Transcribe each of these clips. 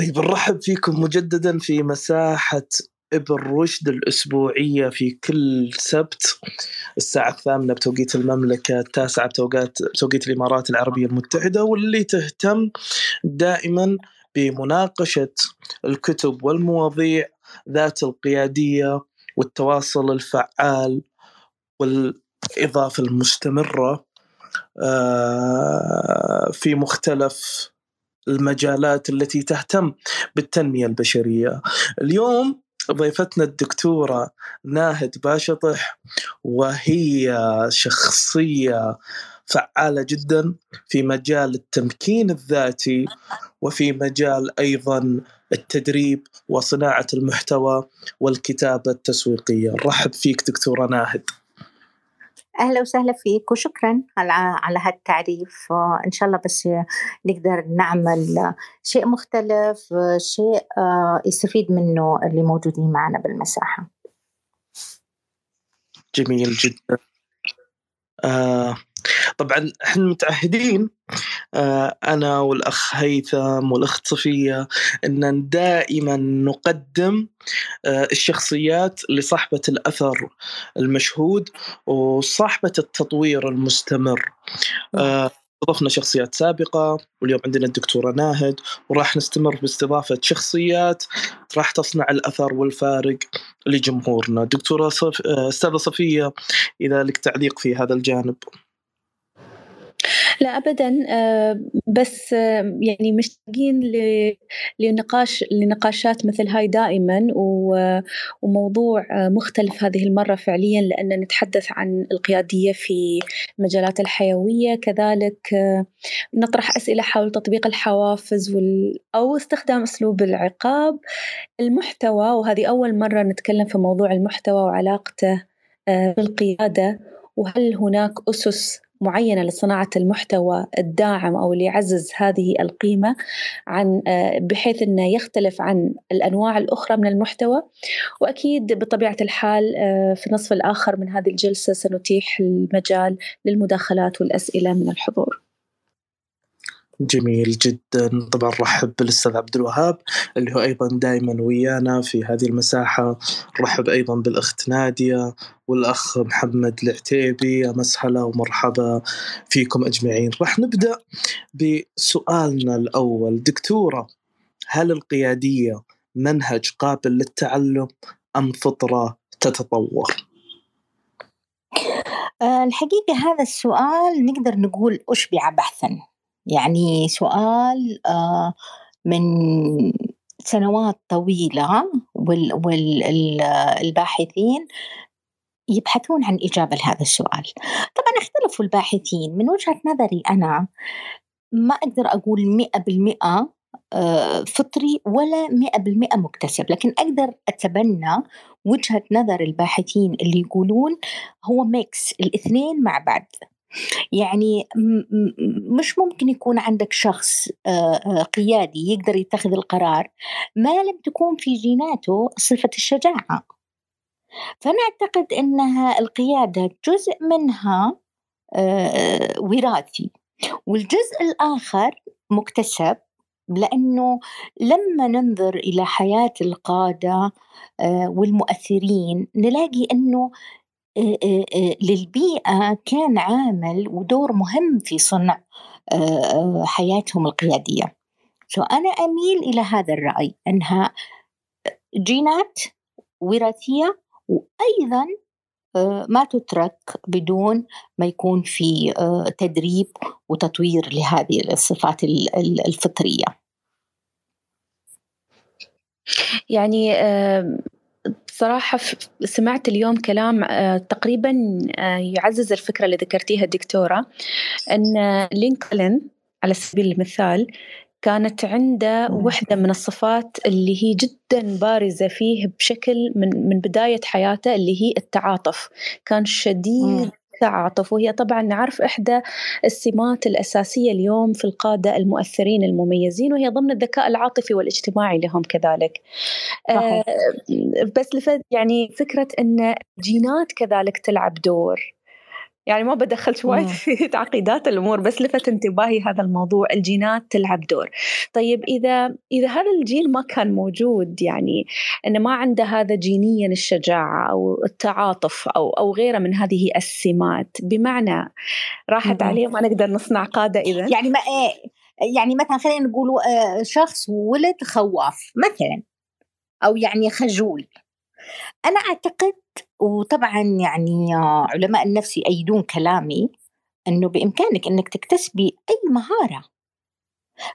طيب نرحب فيكم مجددا في مساحة إبن رشد الأسبوعية في كل سبت الساعة الثامنة بتوقيت المملكة التاسعة بتوقيت بتوقيت الإمارات العربية المتحدة واللي تهتم دائما بمناقشة الكتب والمواضيع ذات القيادية والتواصل الفعال والإضافة المستمرة آه، في مختلف المجالات التي تهتم بالتنمية البشرية. اليوم ضيفتنا الدكتورة ناهد باشطح وهي شخصية فعالة جدا في مجال التمكين الذاتي وفي مجال أيضا التدريب وصناعة المحتوى والكتابة التسويقية. رحب فيك دكتورة ناهد. أهلا وسهلا فيك وشكرا على على هالتعريف. ان شاء الله بس نقدر نعمل شيء مختلف شيء آه، يستفيد منه اللي موجودين معنا بالمساحة. جميل جدا. آه طبعا إحنا متعهدين أنا والأخ هيثم والأخت صفية إن دائما نقدم آه الشخصيات لصاحبة الأثر المشهود وصاحبة التطوير المستمر. آه. استضفنا شخصيات سابقة واليوم عندنا الدكتورة ناهد وراح نستمر باستضافة شخصيات راح تصنع الأثر والفارق لجمهورنا. دكتورة صف... أستاذة صفية إذا لك تعليق في هذا الجانب. لا ابدا. آه، بس آه، يعني مشتاقين لنقاش لنقاشات مثل هاي دائما وموضوع آه، مختلف هذه المرة فعليا لأن نتحدث عن القيادية في المجالات الحيوية. كذلك نطرح أسئلة حول تطبيق الحوافز وال أو استخدام أسلوب العقاب. المحتوى وهذه أول مرة نتكلم في موضوع المحتوى وعلاقته بالقيادة وهل هناك أسس معينة لصناعة المحتوى الداعم أو اللي يعزز هذه القيمة عن آه، بحيث أنه يختلف عن الأنواع الأخرى من المحتوى. وأكيد بطبيعة الحال آه، في النصف الآخر من هذه الجلسة سنتيح المجال للمداخلات والأسئلة من الحضور. جميل جدا. طبعا رحب بالأستاذ عبد الوهاب اللي هو أيضا دائما ويانا في هذه المساحة. رحب أيضا بالأخت نادية والأخ محمد العتيبي. يا مسهلا ومرحبا فيكم أجمعين. راح نبدأ بسؤالنا الأول. دكتورة هل القيادية منهج قابل للتعلم أم فطرة تتطور؟ آه، الحقيقة هذا السؤال نقدر نقول أشبع بحثا. يعني سؤال آه، من سنوات طويلة والباحثين يبحثون عن إجابة لهذا السؤال. طبعا اختلفوا الباحثين. من وجهة نظري أنا ما أقدر أقول مئة بالمئة آه، فطري ولا مئة بالمئة مكتسب. لكن أقدر أتبنى وجهة نظر الباحثين اللي يقولون هو ميكس الاثنين مع بعض. يعني مش ممكن يكون عندك شخص قيادي يقدر يتخذ القرار ما لم تكون في جيناته صفة الشجاعة. فأنا أعتقد أنها القيادة جزء منها وراثي والجزء الآخر مكتسب لأنه لما ننظر إلى حياة القادة والمؤثرين نلاقي أنه للبيئة كان عامل ودور مهم في صنع حياتهم القيادية. سو أنا أميل إلى هذا الرأي أنها جينات وراثية وأيضا ما تترك بدون ما يكون في تدريب وتطوير لهذه الصفات الفطرية. يعني بصراحة سمعت اليوم كلام آه، تقريبا يعزز الفكرة اللي ذكرتيها الدكتورة أن لينكولن على سبيل المثال كانت عنده وحدة من الصفات اللي هي جدا بارزة فيه بشكل من من بداية حياته اللي هي التعاطف. كان شديد التعاطف وهي طبعا نعرف إحدى السمات الأساسية اليوم في القادة المؤثرين المميزين وهي ضمن الذكاء العاطفي والاجتماعي لهم كذلك. آه بس لفت يعني فكرة أن جينات كذلك تلعب دور. يعني ما بدخلت وايد في تعقيدات الأمور بس لفت انتباهي هذا الموضوع الجينات تلعب دور. طيب إذا إذا هذا الجين ما كان موجود يعني إنه ما عنده هذا جينيا الشجاعة أو التعاطف أو أو غيره من هذه السمات بمعنى راحت عليه ما نقدر نصنع قادة اذا يعني ما إيه يعني مثلا خلينا نقول آه، شخص ولد خواف مثلا أو يعني خجول. أنا أعتقد وطبعا يعني علماء النفس يأيدون كلامي إنه بإمكانك إنك تكتسبي أي مهارة.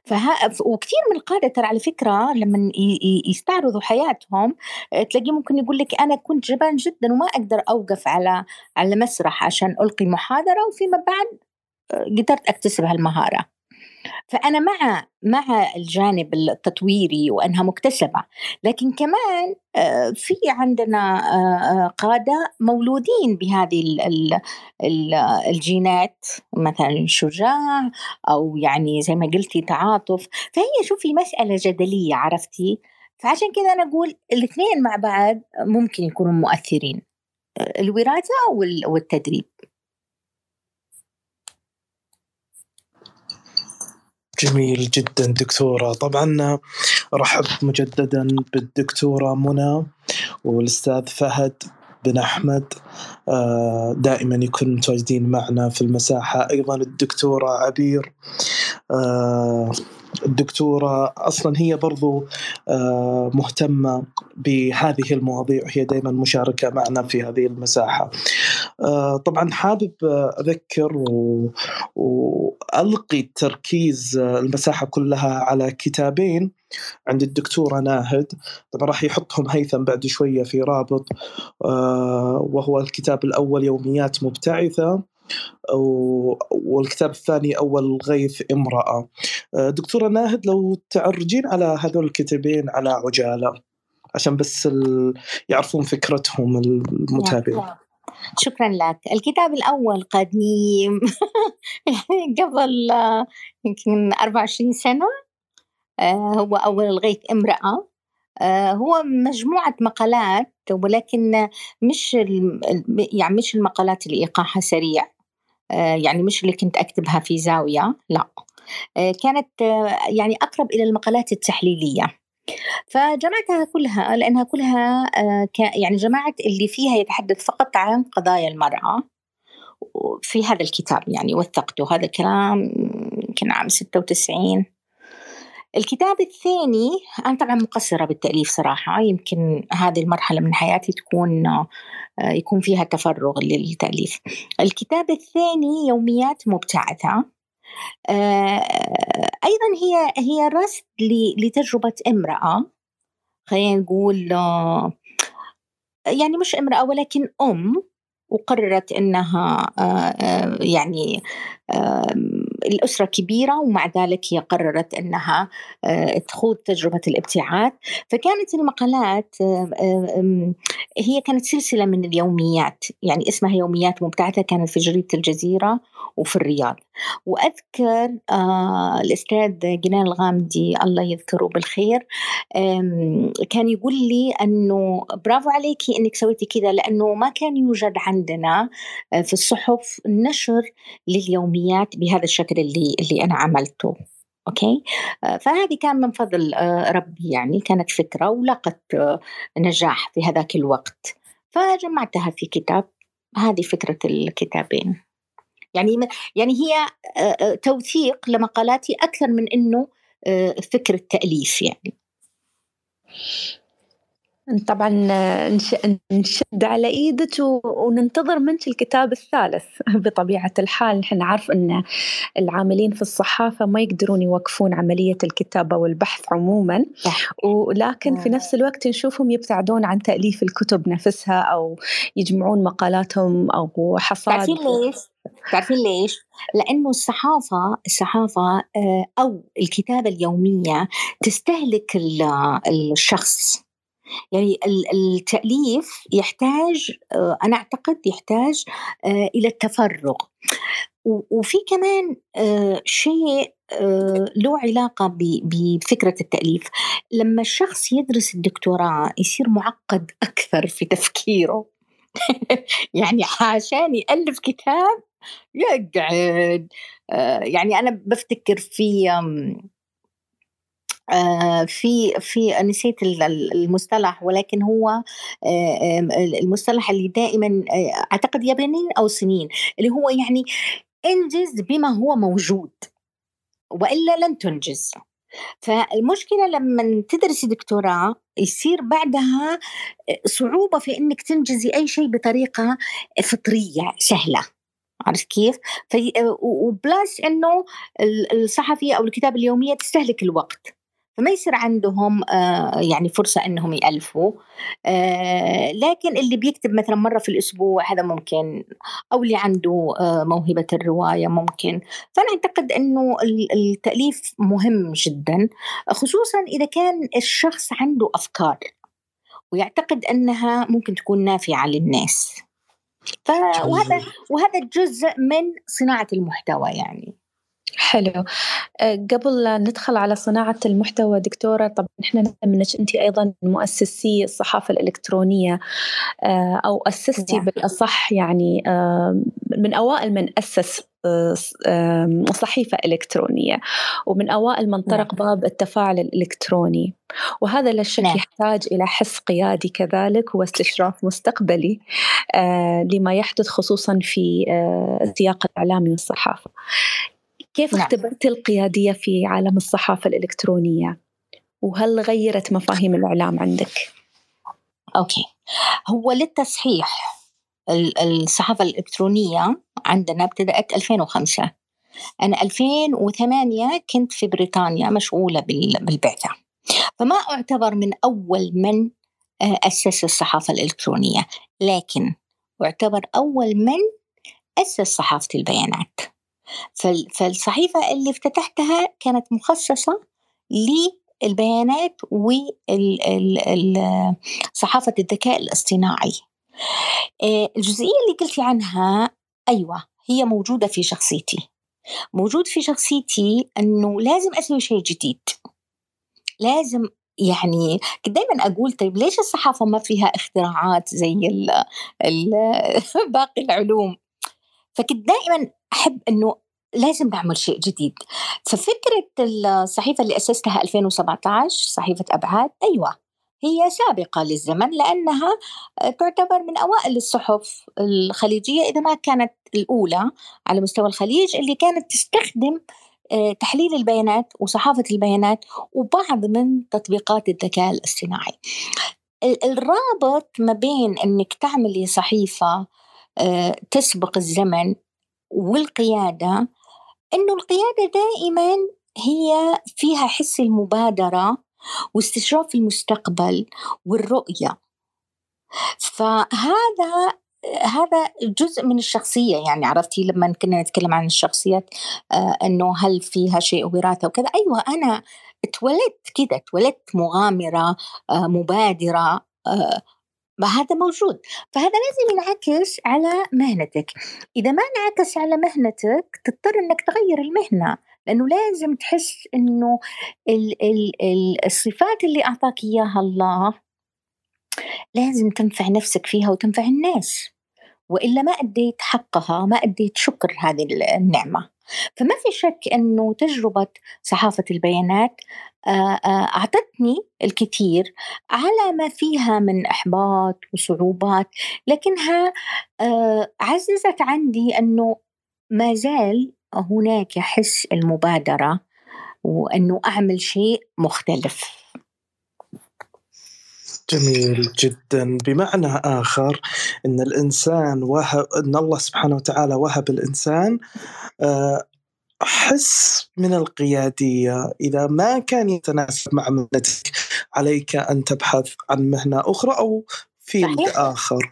فها وكثير من القادة ترى على فكرة لما يستعرضوا حياتهم تلاقيه ممكن يقول لك أنا كنت جبان جدا وما أقدر أوقف على على مسرح عشان ألقي محاضرة وفيما بعد قدرت أكتسب هالمهارة. فأنا مع مع الجانب التطويري وأنها مكتسبة لكن كمان آه، في عندنا آه، آه، قادة مولودين بهذه الجينات مثلا شجاع أو يعني زي ما قلتي تعاطف. فهي شوفي مسألة جدلية عرفتي؟ فعشان كذا أنا أقول الاثنين مع بعض ممكن يكونوا مؤثرين الوراثة والتدريب. جميل جدا دكتورة. طبعا رحب مجددا بالدكتورة منى والأستاذ فهد بن أحمد. آه، دائما يكون متواجدين معنا في المساحة. أيضا الدكتورة عبير. الدكتورة أصلا هي برضو آه، مهتمة بهذه المواضيع هي دائما مشاركة معنا في هذه المساحة. آه، طبعا حابب أذكر وألقي التركيز المساحة كلها على كتابين عند الدكتورة ناهد. طبعا راح يحطهم هيثم بعد شوية في رابط آه، وهو الكتاب الأول يوميات مبتعثة. والكتاب الثاني أول غيث امرأة. آه، دكتورة ناهد لو تعرجين على هذول الكتابين على عجالة عشان بس يعرفون فكرتهم المتابعين شكرا لك. الكتاب الأول قديم. قبل يمكن 24 سنة. آه، هو أول الغيث امرأة. آه، هو مجموعة مقالات ولكن مش يعني مش المقالات اللي إيقاعها سريع. يعني مش اللي كنت أكتبها في زاوية لا. آه، كانت آه، يعني أقرب إلى المقالات التحليلية. فجمعتها كلها لأنها كلها يعني جمعت اللي فيها يتحدث فقط عن قضايا المرأة في هذا الكتاب يعني وثقته. هذا الكلام يمكن عام 96 الكتاب الثاني أنا طبعا مقصرة بالتأليف صراحة يمكن هذه المرحلة من حياتي تكون آه، يكون فيها تفرغ للتأليف. الكتاب الثاني يوميات مبتعثة آه، أيضا هي هي رصد لتجربة امرأة خلينا نقول آه، يعني مش امرأة ولكن أم وقررت إنها يعني الأسرة كبيرة ومع ذلك هي قررت أنها آه، تخوض تجربة الابتعاث. فكانت المقالات هي كانت سلسلة من اليوميات يعني اسمها يوميات مبتعثة كانت في جريدة الجزيرة. وفي الرياض. وأذكر آه، الأستاذ جنان الغامدي الله يذكره بالخير كان يقول لي أنه برافو عليكي أنك سويتي كذا لأنه ما كان يوجد عندنا آه، في الصحف نشر لليوميات بهذا الشكل اللي اللي أنا عملته. أوكي؟ آه، فهذه كان من فضل ربي يعني كانت فكرة ولقت نجاح في هذاك الوقت. فجمعتها في كتاب هذه فكرة الكتابين. يعني يعني هي توثيق لمقالاتي أكثر من إنه آه، فكرة تأليف يعني. طبعا نشد على إيدك وننتظر منك الكتاب الثالث. بطبيعة الحال نحن نعرف إن العاملين في الصحافة ما يقدرون يوقفون عملية الكتابة والبحث عموما. ولكن في نفس الوقت نشوفهم يبتعدون عن تأليف الكتب نفسها أو يجمعون مقالاتهم أو حصاد. تعرفين ليش؟ تعرفين ليش؟ لأنه الصحافة الصحافة آه، أو الكتابة اليومية تستهلك الشخص. يعني التأليف يحتاج آه، أنا أعتقد يحتاج آه، إلى التفرغ. وفي كمان شيء له علاقة بفكرة التأليف. لما الشخص يدرس الدكتوراه يصير معقد أكثر في تفكيره. يعني عشان يألف كتاب يقعد. يعني أنا بفتكر في آه، في في نسيت المصطلح ولكن هو آه، المصطلح اللي دائما آه، أعتقد ياباني أو صينيين اللي هو يعني انجز بما هو موجود وإلا لن تنجز. فالمشكلة لما تدرسي دكتوراه يصير بعدها صعوبة في إنك تنجزي أي شيء بطريقة فطرية سهلة عرفت كيف؟ في وبلاس إنه الصحفية أو الكتابة اليومية تستهلك الوقت فما يصير عندهم آه، يعني فرصة أنهم يألفوا. آه، لكن اللي بيكتب مثلا مرة في الأسبوع هذا ممكن أو اللي عنده آه، موهبة الرواية ممكن. فأنا أعتقد أنه التأليف مهم جدا خصوصا إذا كان الشخص عنده أفكار ويعتقد أنها ممكن تكون نافعة للناس. فهذا وهذا جزء من صناعة المحتوى يعني. حلو آه، قبل ندخل على صناعة المحتوى دكتورة طبعا إحنا منك أنت أيضا مؤسسي الصحافة الإلكترونية آه، أو أسستي نعم. بالأصح يعني آه، من أوائل من أسس صحيفة إلكترونية ومن أوائل من طرق نعم. باب التفاعل الإلكتروني وهذا لا شك نعم. يحتاج إلى حس قيادي كذلك واستشراف مستقبلي لما يحدث خصوصا في السياق الإعلامي والصحافة كيف نعم. اختبرت القيادية في عالم الصحافة الإلكترونية؟ وهل غيرت مفاهيم الإعلام عندك؟ أوكي هو للتصحيح الصحافة الإلكترونية عندنا ابتدأت 2005 أنا 2008 كنت في بريطانيا مشغولة بالبعثة فما أعتبر من أول من آه، أسس الصحافة الإلكترونية لكن أعتبر أول من أسس صحافة البيانات فالصحيفة اللي افتتحتها كانت مخصصة للبيانات وصحافة الذكاء الاصطناعي. آه، الجزئية اللي قلتي عنها أيوة هي موجودة في شخصيتي. موجود في شخصيتي أنه لازم أسوي شيء جديد. لازم يعني دائما أقول طيب ليش الصحافة ما فيها اختراعات زي ال ال باقي العلوم؟ فكنت دائما أحب إنه لازم نعمل شيء جديد. ففكرة الصحيفة اللي أسستها 2017 صحيفة أبعاد أيوة هي سابقة للزمن لأنها تعتبر من أوائل الصحف الخليجية إذا ما كانت الأولى على مستوى الخليج اللي كانت تستخدم آه، تحليل البيانات وصحافة البيانات وبعض من تطبيقات الذكاء الاصطناعي. الرابط ما بين أنك تعملي صحيفة تسبق الزمن والقيادة إنه القيادة دائما هي فيها حس المبادرة واستشراف المستقبل والرؤية. فهذا هذا جزء من الشخصية يعني عرفتي لما كنا نتكلم عن الشخصيات آه إنه هل فيها شيء وراثة وكذا؟ أيوه أنا اتولدت كذا اتولدت مغامرة آه مبادرة آه هذا موجود. فهذا لازم ينعكس على مهنتك. إذا ما انعكس على مهنتك تضطر أنك تغير المهنة لأنه لازم تحس أنه ال ال ال الصفات اللي أعطاك إياها الله لازم تنفع نفسك فيها وتنفع الناس. وإلا ما أديت حقها ما أديت شكر هذه النعمة. فما في شك أنه تجربة صحافة البيانات آه، آه، أعطتني الكثير على ما فيها من إحباط وصعوبات لكنها آه، عززت عندي أنه ما زال هناك حس المبادرة وأنه أعمل شيء مختلف. جميل جدا. بمعنى آخر أن الإنسان وهب أن الله سبحانه وتعالى وهب الإنسان آه، حس من القيادية. إذا ما كان يتناسب مع مهنتك عليك أن تبحث عن مهنة أخرى أو فيلد آخر.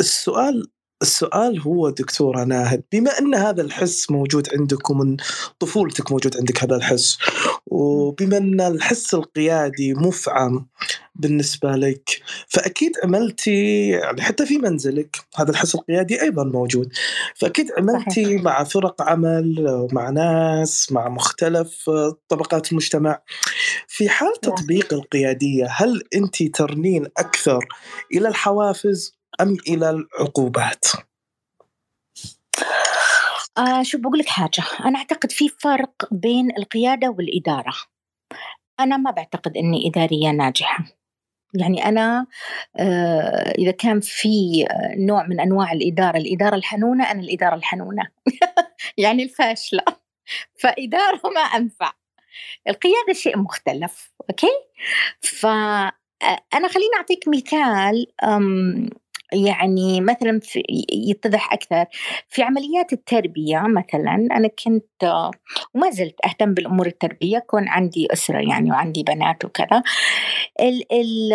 السؤال السؤال هو دكتورة ناهد بما أن هذا الحس موجود عندكم من طفولتك موجود عندك هذا الحس وبما أن الحس القيادي مفعم بالنسبة لك فأكيد عملتي يعني حتى في منزلك هذا الحس القيادي أيضا موجود فأكيد عملتي. مع فرق عمل ومع ناس مع مختلف طبقات المجتمع في حال تطبيق القيادية هل أنت ترنين أكثر إلى الحوافز أم إلى العقوبات؟ آه شو بقول لك حاجة. أنا أعتقد في فرق بين القيادة والإدارة. أنا ما بعتقد أني إدارية ناجحة. يعني أنا آه إذا كان في نوع من أنواع الإدارة الإدارة الحنونة أنا الإدارة الحنونة. يعني الفاشلة. فإدارة ما أنفع. القيادة شيء مختلف أوكي؟ فأنا خليني أعطيك مثال يعني مثلا في يتضح أكثر. في عمليات التربية مثلا أنا كنت وما زلت أهتم بالأمور التربية كون عندي أسرة يعني وعندي بنات وكذا. ال ال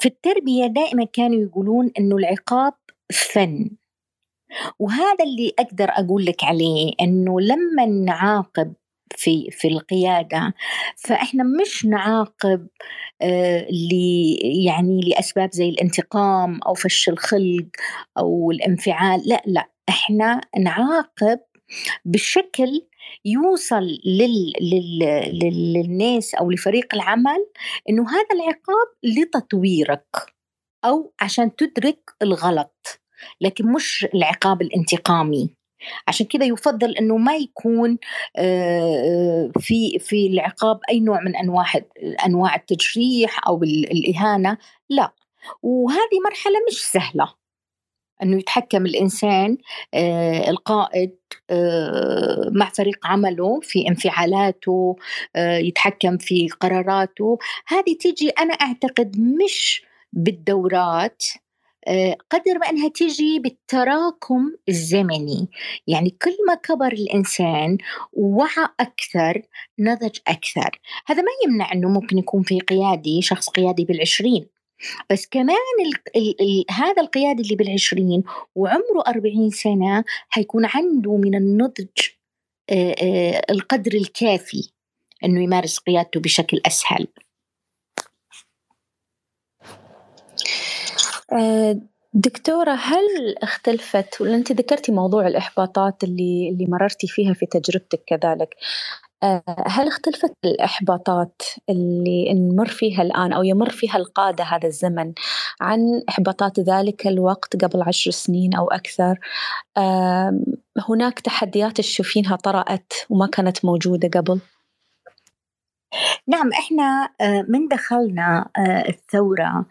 في التربية دائما كانوا يقولون إنه العقاب فن. وهذا اللي أقدر أقول لك عليه إنه لما نعاقب في في القيادة. فإحنا مش نعاقب آه يعني لأسباب زي الانتقام أو فش الخلق أو الانفعال لا لا. إحنا نعاقب بشكل يوصل لل... لل... للناس أو لفريق العمل إنه هذا العقاب لتطويرك أو عشان تدرك الغلط لكن مش العقاب الانتقامي. عشان كذا يفضل إنه ما يكون في في العقاب أي نوع من أنواع أنواع التجريح أو الإهانة لا. وهذه مرحلة مش سهلة. إنه يتحكم الإنسان القائد مع فريق عمله في انفعالاته يتحكم في قراراته. هذه تيجي أنا أعتقد مش بالدورات قدر ما إنها تجي بالتراكم الزمني. يعني كل ما كبر الإنسان ووعى أكثر نضج أكثر. هذا ما يمنع إنه ممكن يكون في قيادي شخص قيادي بالعشرين. بس كمان ال ال ال هذا القيادي اللي بالعشرين وعمره أربعين سنة حيكون عنده من النضج آه، آه، القدر الكافي أنه يمارس قيادته بشكل أسهل آه، دكتورة هل اختلفت ولا أنت ذكرتي موضوع الإحباطات اللي اللي مررتي فيها في تجربتك كذلك آه، هل اختلفت الإحباطات اللي نمر فيها الآن أو يمر فيها القادة هذا الزمن عن إحباطات ذلك الوقت قبل عشر سنين أو أكثر هناك تحديات تشوفينها طرأت وما كانت موجودة قبل؟ نعم إحنا آه، من دخلنا آه، الثورة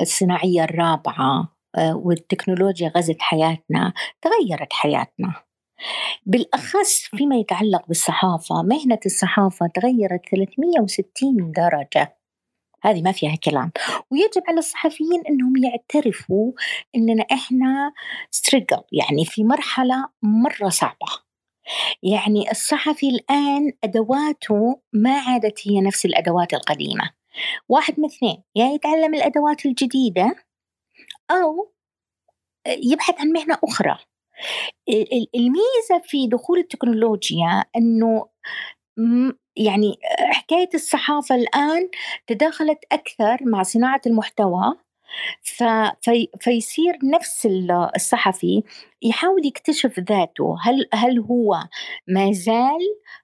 الصناعية الرابعة آه، والتكنولوجيا غزت حياتنا تغيرت حياتنا. بالأخص فيما يتعلق بالصحافة مهنة الصحافة تغيرت 360 درجة. هذه ما فيها كلام. ويجب على الصحفيين إنهم يعترفوا إننا إحنا ستريجل يعني في مرحلة مرة صعبة. يعني الصحفي الآن أدواته ما عادت هي نفس الأدوات القديمة. واحد من اثنين يا يتعلم الأدوات الجديدة أو يبحث عن مهنة أخرى. الميزة في دخول التكنولوجيا أنه يعني حكاية الصحافة الآن تداخلت أكثر مع صناعة المحتوى في فيصير نفس الصحفي يحاول يكتشف ذاته. هل هل هو ما زال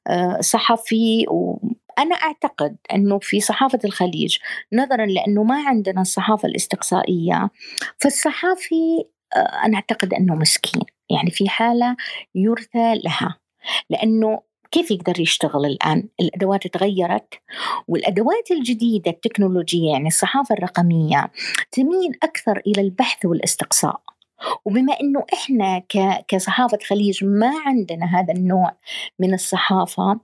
آه، صحفي؟ أنا أعتقد أنه في صحافة الخليج نظرا لأنه ما عندنا الصحافة الاستقصائية فالصحافي آه، أنا أعتقد أنه مسكين. يعني في حالة يرثى لها. لأنه كيف يقدر يشتغل الآن؟ الأدوات تغيرت والأدوات الجديدة التكنولوجية يعني الصحافة الرقمية تميل أكثر إلى البحث والاستقصاء. وبما إنه إحنا كصحافة خليج ما عندنا هذا النوع من الصحافة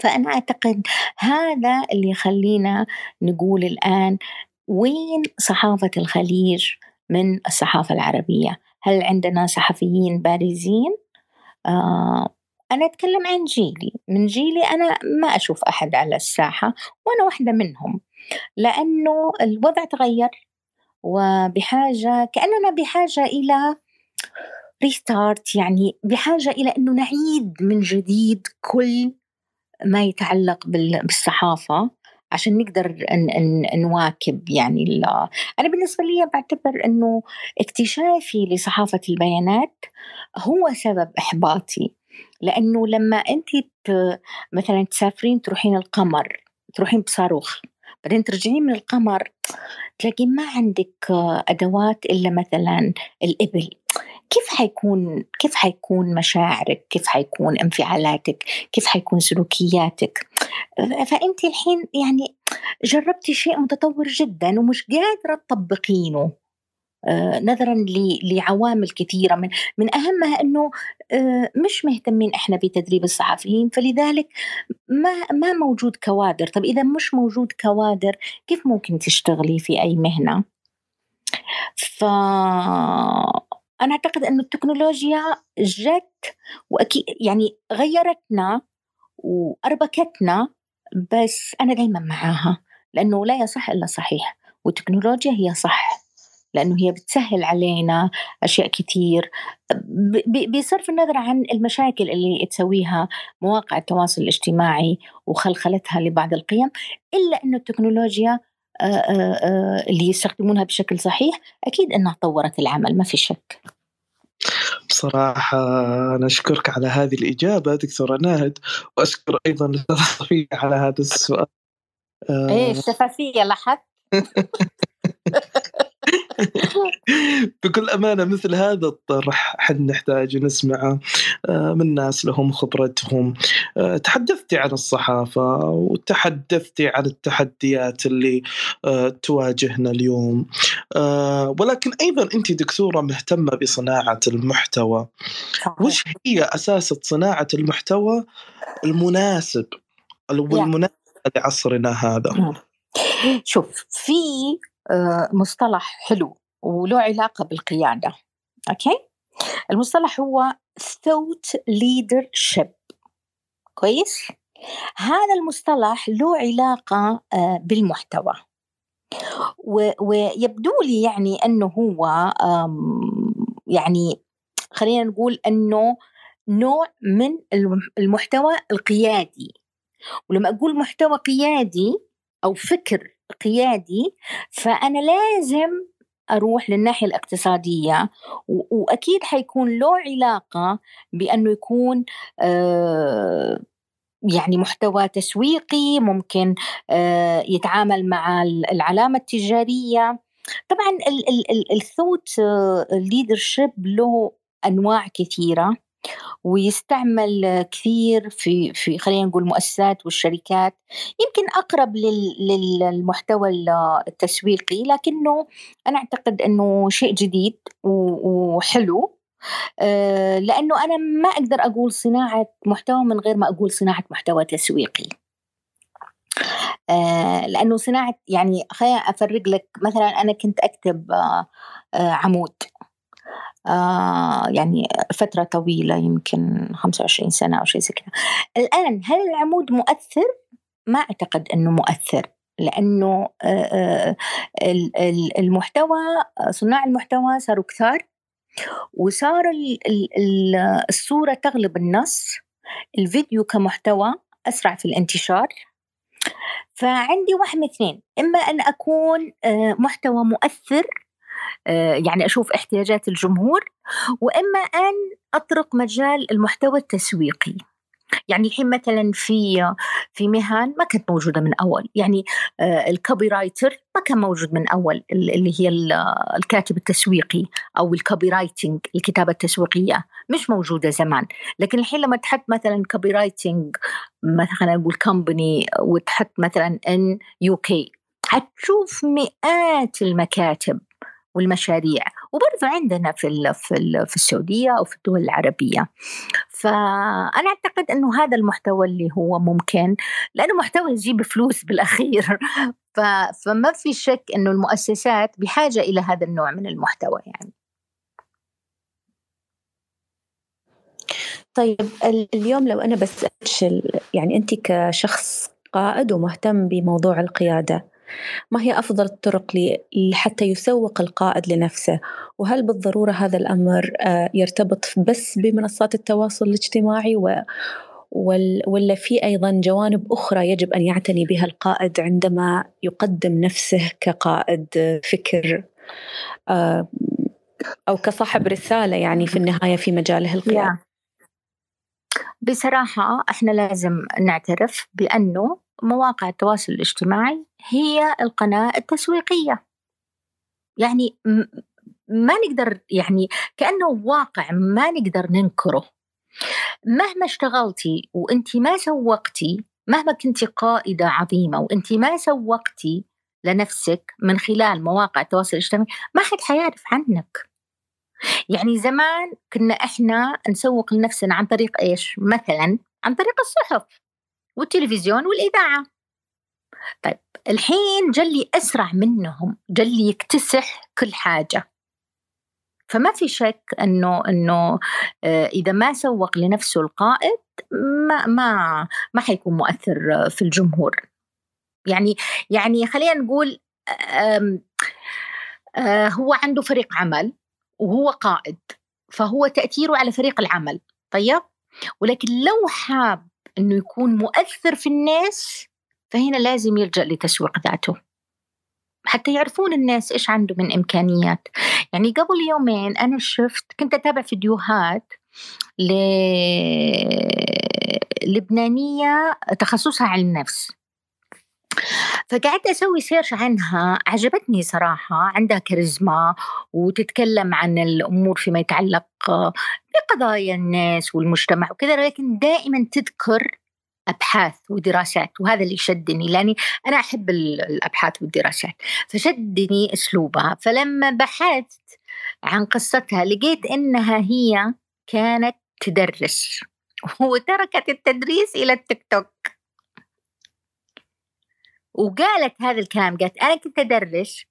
فأنا أعتقد هذا اللي يخلينا نقول الآن وين صحافة الخليج من الصحافة العربية؟ هل عندنا صحفيين بارزين؟ آه أنا أتكلم عن جيلي. من جيلي أنا ما أشوف أحد على الساحة وأنا واحدة منهم. لأنه الوضع تغير وبحاجة كأننا بحاجة إلى ريستارت يعني بحاجة إلى أنه نعيد من جديد كل ما يتعلق بالصحافة عشان نقدر نواكب يعني أنا بالنسبة لي بعتبر أنه اكتشافي لصحافة البيانات هو سبب إحباطي. لأنه لما أنت مثلا تسافرين تروحين القمر تروحين بصاروخ بعدين ترجعين من القمر تلاقي ما عندك أدوات إلا مثلا الإبل. كيف حيكون كيف حيكون مشاعرك؟ كيف حيكون انفعالاتك؟ كيف حيكون سلوكياتك؟ فأنت الحين يعني جربتي شيء متطور جدا ومش قادرة تطبقينه. نظرا لعوامل كثيرة من من أهمها أنه آه، مش مهتمين إحنا بتدريب الصحفيين فلذلك ما ما موجود كوادر. طب إذا مش موجود كوادر كيف ممكن تشتغلي في أي مهنة؟ ف أنا أعتقد أن التكنولوجيا جت وأكيد يعني غيرتنا وأربكتنا بس أنا دايما معاها لأنه لا يصح إلا صحيح والتكنولوجيا هي صح. لأنه هي بتسهل علينا أشياء كثير بصرف النظر عن المشاكل اللي تسويها مواقع التواصل الاجتماعي وخلخلتها لبعض القيم إلا أن التكنولوجيا اللي يستخدمونها بشكل صحيح أكيد أنها طورت العمل ما في شك. بصراحة أنا أشكرك على هذه الإجابة دكتورة ناهد وأشكر أيضا الأستاذ على هذا السؤال. إيه الشفافية لاحظت؟ بكل أمانة مثل هذا الطرح حد نحتاج نسمعه. آه، من ناس لهم خبرتهم. آه، تحدثتي عن الصحافة وتحدثتي عن التحديات اللي آه، تواجهنا اليوم. ولكن أيضا أنت دكتورة مهتمة بصناعة المحتوى. وش هي أساس صناعة المحتوى المناسب والمناسب لعصرنا هذا. شوف في مصطلح حلو وله علاقة بالقيادة. أوكي؟ المصطلح هو thought leadership. كويس؟ هذا المصطلح له علاقة آه، بالمحتوى. ويبدو لي يعني أنه هو يعني خلينا نقول أنه نوع من المحتوى القيادي. ولما أقول محتوى قيادي أو فكر قيادي فأنا لازم أروح للناحية الاقتصادية وأكيد حيكون له علاقة بأنه يكون آه يعني محتوى تسويقي ممكن آه يتعامل مع العلامة التجارية. طبعا الثوت ليدرشيب له أنواع كثيرة. ويستعمل كثير في في خلينا نقول المؤسسات والشركات. يمكن أقرب للمحتوى التسويقي لكنه أنا أعتقد إنه شيء جديد وحلو. آه، لأنه أنا ما أقدر أقول صناعة محتوى من غير ما أقول صناعة محتوى تسويقي. آه، لأنه صناعة يعني خليني أفرق لك مثلا أنا كنت أكتب آه، عمود. آه يعني فترة طويلة يمكن 25 سنة أو شيء زي كذا الآن هل العمود مؤثر؟ ما أعتقد أنه مؤثر لأنه آه, آه، المحتوى صناع المحتوى صاروا كثار وصار الصورة تغلب النص الفيديو كمحتوى أسرع في الانتشار فعندي واحد من اثنين إما أن أكون محتوى مؤثر يعني أشوف احتياجات الجمهور وإما أن أطرق مجال المحتوى التسويقي. يعني الحين مثلا في في مهن ما كانت موجودة من أول. يعني آه، ال copywriter ما كان موجود من أول اللي هي الكاتب التسويقي أو ال copywriting الكتابة التسويقية. مش موجودة زمان. لكن الحين لما تحط مثلا copywriting مثلا نقول company وتحط مثلا in UK حتشوف مئات المكاتب. والمشاريع. وبرضه عندنا في في في السعودية أو في الدول العربية. فأنا أعتقد إنه هذا المحتوى اللي هو ممكن لأنه محتوى يجيب فلوس بالأخير. فما في شك إنه المؤسسات بحاجة إلى هذا النوع من المحتوى يعني. طيب اليوم لو أنا بسألك يعني أنت كشخص قائد ومهتم بموضوع القيادة ما هي أفضل الطرق حتى يسوق القائد لنفسه؟ وهل بالضرورة هذا الأمر آه، يرتبط بس بمنصات التواصل الاجتماعي و ولا في أيضا جوانب أخرى يجب أن يعتني بها القائد عندما يقدم نفسه كقائد فكر آه، أو كصاحب رسالة يعني في النهاية في مجاله القيادة بصراحة إحنا لازم نعترف بأنه مواقع التواصل الاجتماعي هي القناة التسويقية. يعني ما نقدر يعني كأنه واقع ما نقدر ننكره. مهما اشتغلتي وانت ما سوقتي مهما كنت قائدة عظيمة وانت ما سوقتي لنفسك من خلال مواقع التواصل الاجتماعي ما حد حيعرف عنك. يعني زمان كنا إحنا نسوق لنفسنا عن طريق إيش؟ مثلا عن طريق الصحف. والتلفزيون والإذاعة. طيب الحين جلي أسرع منهم، جلي يكتسح كل حاجة. فما في شك إنه إنه آه، إذا ما سوق لنفسه القائد ما ما ما حيكون مؤثر في الجمهور. يعني يعني خلينا نقول آه، هو عنده فريق عمل وهو قائد فهو تأثيره على فريق العمل طيب ولكن لو حاب أنه يكون مؤثر في الناس فهنا لازم يلجأ لتسويق ذاته. حتى يعرفون الناس إيش عنده من إمكانيات. يعني قبل يومين أنا شفت كنت أتابع فيديوهات ل... لبنانية تخصصها علم نفس. فقعدت أسوي سيرش عنها عجبتني صراحة. عندها كاريزما وتتكلم عن الأمور فيما يتعلق بقضايا الناس والمجتمع وكذا لكن دائما تذكر أبحاث ودراسات وهذا اللي شدني لأني أنا أحب الأبحاث والدراسات. فشدني أسلوبها. فلما بحثت عن قصتها لقيت إنها هي كانت تدرس وتركت التدريس إلى التيك توك. وقالت هذا الكلام قالت أنا كنت أدرس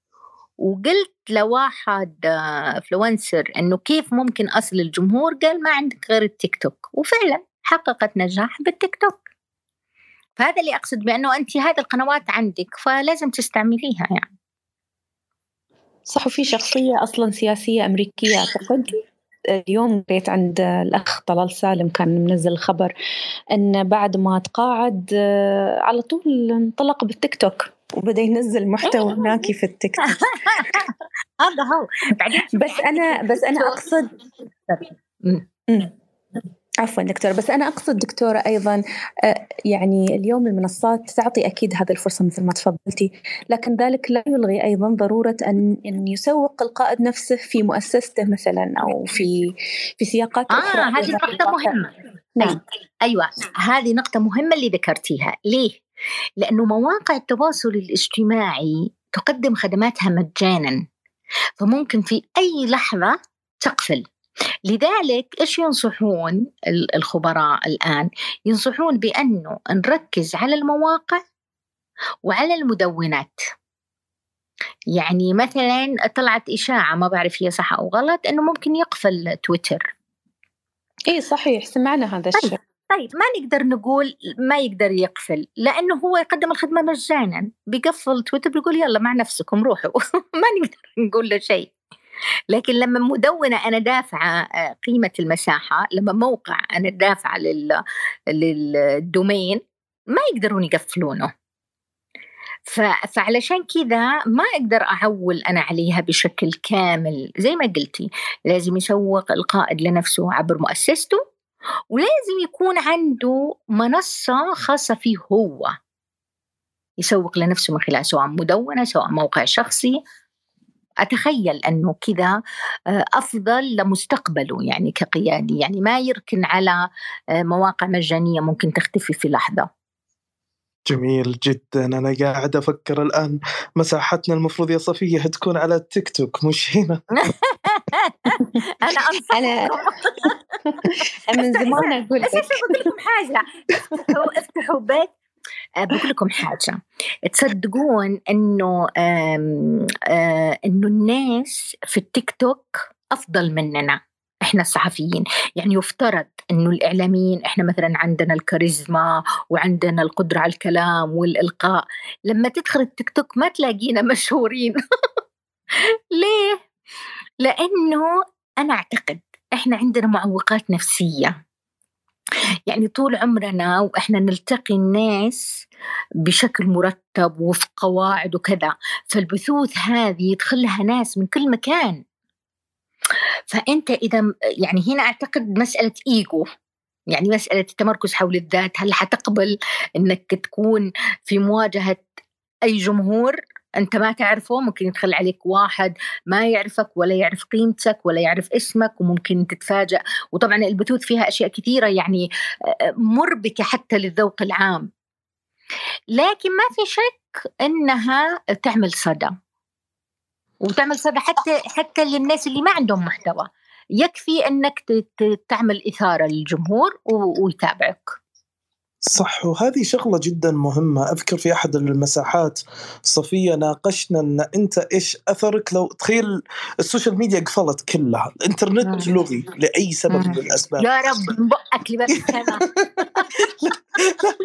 وقلت لواحد influencer إنه كيف ممكن أصل الجمهور؟ قال ما عندك غير التيك توك. وفعلا حققت نجاح بالتيك توك. فهذا اللي أقصد بأنه أنت هذه القنوات عندك فلازم تستعمليها يعني. صح وفي شخصية أصلا سياسية أمريكية أعتقد. اليوم قريت عند الأخ طلال سالم كان منزل خبر أن بعد ما تقاعد آه، على طول انطلق بالتيك توك. وبدأ ينزل محتوى هناك في التيك توك. هذا هو. بعدين بس أنا بس أنا اقصد عفوا دكتورة بس أنا أقصد دكتورة أيضا آه، يعني اليوم المنصات تعطي أكيد هذه الفرصة مثل ما تفضلتي لكن ذلك لا يلغي أيضا ضرورة أن أن يسوق القائد نفسه في مؤسسته مثلا أو في في سياقات آه أخرى هذه نقطة مهمة. نعم. أيوة هذه نقطة مهمة اللي ذكرتيها. ليه؟ لأنه مواقع التواصل الاجتماعي تقدم خدماتها مجانا فممكن في أي لحظة تقفل. لذلك إيش ينصحون الخبراء الآن؟ ينصحون بأنه نركز على المواقع وعلى المدونات. يعني مثلا طلعت إشاعة ما بعرف هي صح أو غلط إنه ممكن يقفل تويتر. اي صحيح سمعنا هذا طيب، الشيء. طيب ما نقدر نقول ما يقدر يقفل لأنه هو يقدم الخدمة مجانا بيقفل تويتر بيقول يلا مع نفسكم روحوا ما نقدر نقول له شيء لكن لما مدونة أنا دافعة آه، قيمة المساحة لما موقع أنا دافعة لل... للدومين ما يقدرون يقفلونه. ف... فعلشان كذا ما أقدر أعول أنا عليها بشكل كامل. زي ما قلتي لازم يسوق القائد لنفسه عبر مؤسسته ولازم يكون عنده منصة خاصة فيه هو. يسوق لنفسه من خلال سواء مدونة سواء موقع شخصي أتخيل أنه كذا آه، أفضل لمستقبله يعني كقيادي. يعني ما يركن على آه، مواقع مجانية ممكن تختفي في لحظة. جميل جدا. أنا قاعد أفكر الآن مساحتنا المفروض يا صفية تكون على التيك توك مش هنا أنا انصح أنا من زمان لك بقول لكم حاجة؟ افتحوا افتحوا بيت. بقول لكم حاجة. تصدقون إنه آه، إنه الناس في التيك توك أفضل مننا. إحنا الصحفيين. يعني يفترض إنه الإعلاميين إحنا مثلا عندنا الكاريزما وعندنا القدرة على الكلام والإلقاء. لما تدخل التيك توك ما تلاقينا مشهورين. ليه؟ لأنه أنا أعتقد إحنا عندنا معوقات نفسية. يعني طول عمرنا وإحنا نلتقي الناس بشكل مرتب وفي قواعد وكذا فالبثوث هذه يدخلها ناس من كل مكان. فأنت إذا يعني هنا أعتقد مسألة إيجو يعني مسألة التمركز حول الذات هل حتقبل إنك تكون في مواجهة أي جمهور؟ أنت ما تعرفه ممكن يدخل عليك واحد ما يعرفك ولا يعرف قيمتك ولا يعرف اسمك وممكن تتفاجأ. وطبعا البثوث فيها أشياء كثيرة يعني مربكه حتى للذوق العام. لكن ما في شك إنها تعمل صدى. وتعمل صدى حتى حتى للناس اللي ما عندهم محتوى. يكفي إنك تعمل إثارة للجمهور ويتابعك. صح وهذه شغلة جدا مهمة. أذكر في أحد المساحات صفية ناقشنا أن أنت إيش أثرك؟ لو تخيل ال social media قفلت كلها الإنترنت مم. لغي لأي سبب مم. من الأسباب. يا رب من بقك لبس لا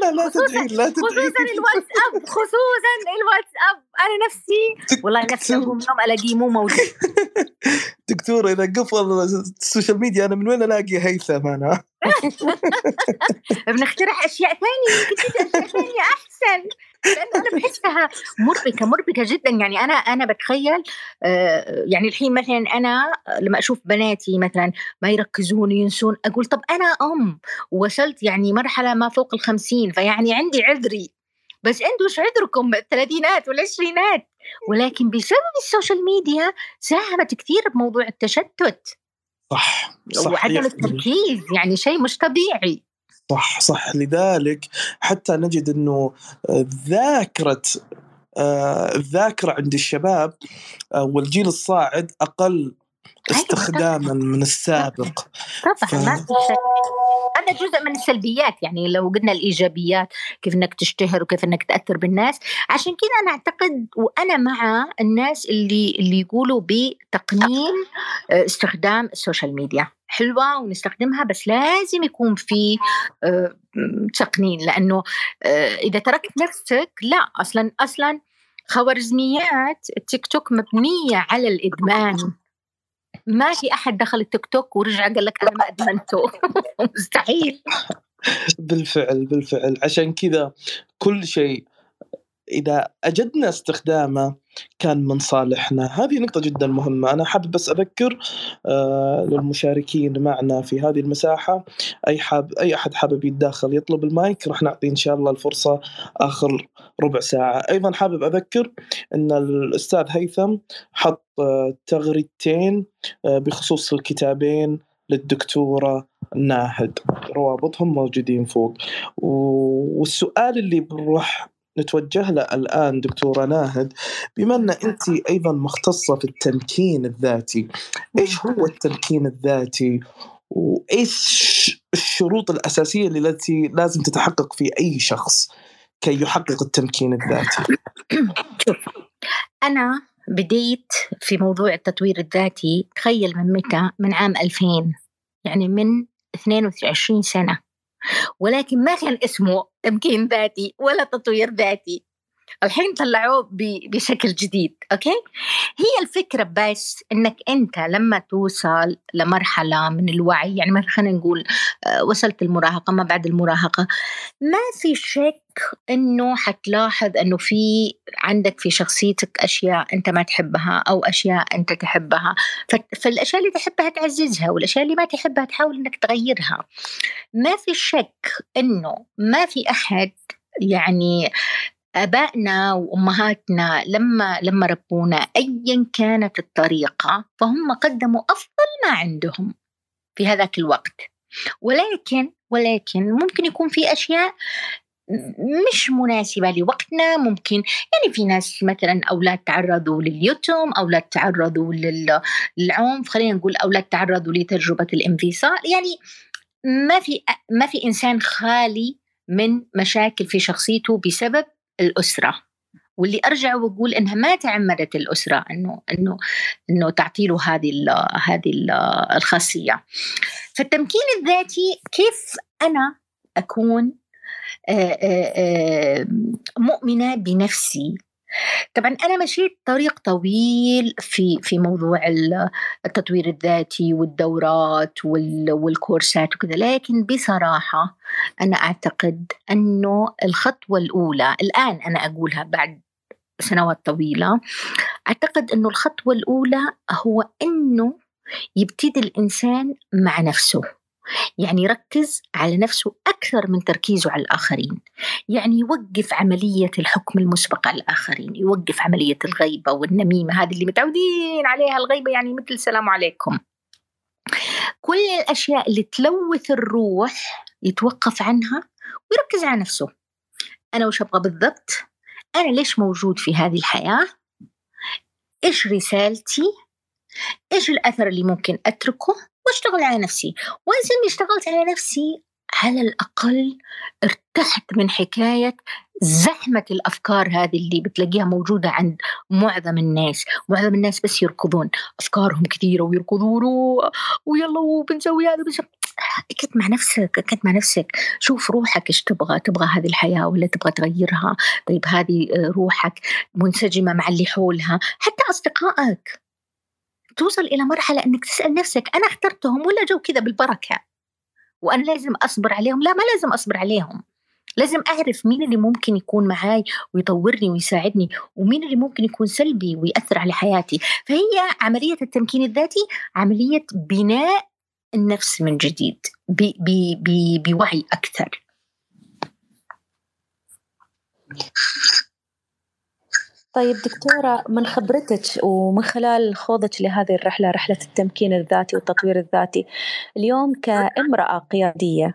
لا لا تدعي لا تدعي. خصوصا الواتساب خصوصا الواتساب. أنا نفسي والله نفسي أقوم يوم ألاقيه مو موجود. دكتور إذا قفل ال social media أنا من وين ألاقي هيثم أنا؟ بنخترع أشياء ثانية يمكن أشياء ثانية أحسن. لأنه أنا بحسها مربكه مربكه جدا. يعني أنا أنا بتخيل آه، يعني الحين مثلا أنا لما أشوف بناتي مثلا ما يركزون ينسون أقول طب أنا أم وصلت يعني مرحلة ما فوق الخمسين فيعني عندي عذري. بس أنتوا إيش عذركم؟ الثلاثينات والعشرينات. ولكن بسبب ال social media ساهمت كثير بموضوع التشتت. صح صح وعدم التركيز يعني شيء مش طبيعي. صح صح. لذلك حتى نجد إنه ذاكره آه، الذاكرة عند الشباب آه، والجيل الصاعد أقل استخداما من السابق. طبعا ف- هذا جزء من السلبيات يعني لو قلنا الإيجابيات كيف إنك تشتهر وكيف إنك تأثر بالناس. عشان كذا أنا أعتقد وأنا مع الناس اللي اللي يقولوا بتقنين آه، استخدام السوشيال ميديا. حلوة ونستخدمها بس لازم يكون في آه، تقنين. لأنه آه، إذا تركت نفسك لا أصلا أصلا خوارزميات التيك توك مبنية على الإدمان. ما في أحد دخل التيك توك ورجع قال لك أنا ما أدمنته. مستحيل. بالفعل بالفعل. عشان كذا كل شيء إذا أجدنا استخدامه كان من صالحنا. هذه نقطة جدا مهمة. أنا حابب بس أذكر آه للمشاركين معنا في هذه المساحة. أي حاب أي أحد حابب يتداخل يطلب المايك راح نعطي إن شاء الله الفرصة آخر ربع ساعة. أيضا حابب أذكر أن الأستاذ هيثم حط آه تغريدتين آه بخصوص الكتابين للدكتورة ناهد. روابطهم موجودين فوق. والسؤال اللي بنروح نتوجه له الآن دكتورة ناهد بما أن أنت أيضا مختصة في التمكين الذاتي إيش هو التمكين الذاتي؟ وإيش الشروط الأساسية التي لازم تتحقق في أي شخص كي يحقق التمكين الذاتي؟ شوف أنا بديت في موضوع التطوير الذاتي تخيل من متى من عام 2000 يعني من 22 سنة. ولكن ما كان اسمه تمكين ذاتي ولا تطوير ذاتي. الحين طلعوه بشكل جديد أوكي؟ هي الفكرة بس إنك أنت لما توصل لمرحلة من الوعي يعني مثلا خلينا نقول آه، وصلت المراهقة ما بعد المراهقة ما في شك إنه حتلاحظ إنه في عندك في شخصيتك أشياء أنت ما تحبها أو أشياء أنت تحبها. فالأشياء اللي تحبها تعززها والأشياء اللي ما تحبها تحاول إنك تغيرها. ما في شك إنه ما في أحد يعني آبائنا وأمهاتنا لما لما ربونا ايا كانت الطريقة فهم قدموا أفضل ما عندهم في هذاك الوقت. ولكن ولكن ممكن يكون في أشياء مش مناسبة لوقتنا ممكن يعني في ناس مثلا أولاد تعرضوا لليتم أولاد تعرضوا للعنف خلينا نقول أولاد تعرضوا لتجربة الانفصال. يعني ما في ما في إنسان خالي من مشاكل في شخصيته بسبب الأسرة. واللي أرجع وأقول إنها ما تعمدت الأسرة إنه إنه إنه تعطي له هذه ال هذه ال الخاصية. فالتمكين الذاتي كيف أنا أكون مؤمنة بنفسي. طبعا أنا مشيت طريق طويل في في موضوع التطوير الذاتي والدورات والكورسات وكذا لكن بصراحة أنا أعتقد أنه الخطوة الأولى الآن أنا أقولها بعد سنوات طويلة أعتقد أنه الخطوة الأولى هو أنه يبتدي الإنسان مع نفسه. يعني يركز على نفسه أكثر من تركيزه على الآخرين. يعني يوقف عملية الحكم المسبق على الآخرين يوقف عملية الغيبة والنميمة هذه اللي متعودين عليها الغيبة يعني مثل السلام عليكم. كل الأشياء اللي تلوث الروح يتوقف عنها ويركز على نفسه. أنا وش أبغى بالضبط؟ أنا ليش موجود في هذه الحياة؟ إيش رسالتي؟ إيش الأثر اللي ممكن أتركه؟ واشتغل على نفسي. إني اشتغلت على نفسي على الأقل ارتحت من حكاية زحمة الأفكار هذه اللي بتلاقيها موجودة عند معظم الناس. معظم الناس بس يركضون. أفكارهم كثيرة ويركضون ويلا وبنسوي هذا بنسوي كنت مع نفسك كنت مع نفسك. شوف روحك إيش تبغى. تبغى هذه الحياة ولا تبغى تغيرها؟ طيب هذه روحك منسجمة مع اللي حولها. حتى أصدقائك. توصل إلى مرحلة أنك تسأل نفسك أنا اخترتهم ولا جو كذا بالبركة؟ وأنا لازم أصبر عليهم؟ لا ما لازم أصبر عليهم. لازم أعرف مين اللي ممكن يكون معاي ويطورني ويساعدني ومين اللي ممكن يكون سلبي ويأثر على حياتي. فهي عملية التمكين الذاتي عملية بناء النفس من جديد بوعي أكثر. طيب دكتورة من خبرتك ومن خلال خوضك لهذه الرحلة رحلة التمكين الذاتي والتطوير الذاتي اليوم كامرأة قيادية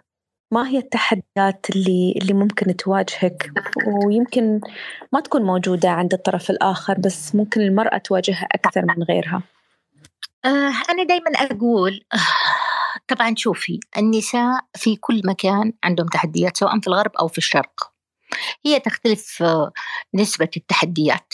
ما هي التحديات اللي اللي ممكن تواجهك؟ ويمكن ما تكون موجودة عند الطرف الآخر بس ممكن المرأة تواجهها أكثر من غيرها. آه أنا دايما أقول طبعا شوفي النساء في كل مكان عندهم تحديات سواء في الغرب أو في الشرق. هي تختلف نسبة التحديات.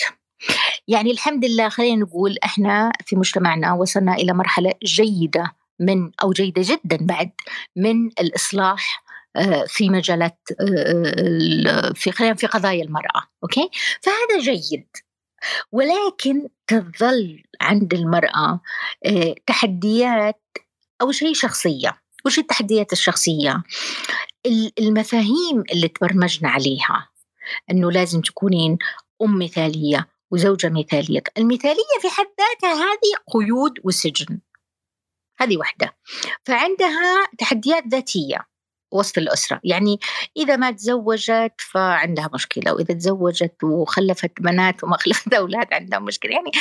يعني الحمد لله خلينا نقول إحنا في مجتمعنا وصلنا إلى مرحلة جيدة من أو جيدة جدا بعد من الإصلاح آه، في مجالات آه، في خلينا في قضايا المرأة أوكي؟ فهذا جيد. ولكن تظل عند المرأة آه، تحديات أول شيء شخصية. وش التحديات الشخصية؟ المفاهيم اللي تبرمجنا عليها. أنه لازم تكونين أم مثالية وزوجة مثالية. المثالية في حد ذاتها هذه قيود وسجن. هذه واحدة فعندها تحديات ذاتية وسط الأسرة. يعني إذا ما تزوجت فعندها مشكلة وإذا تزوجت وخلفت بنات وما خلفت أولاد عندها مشكلة. يعني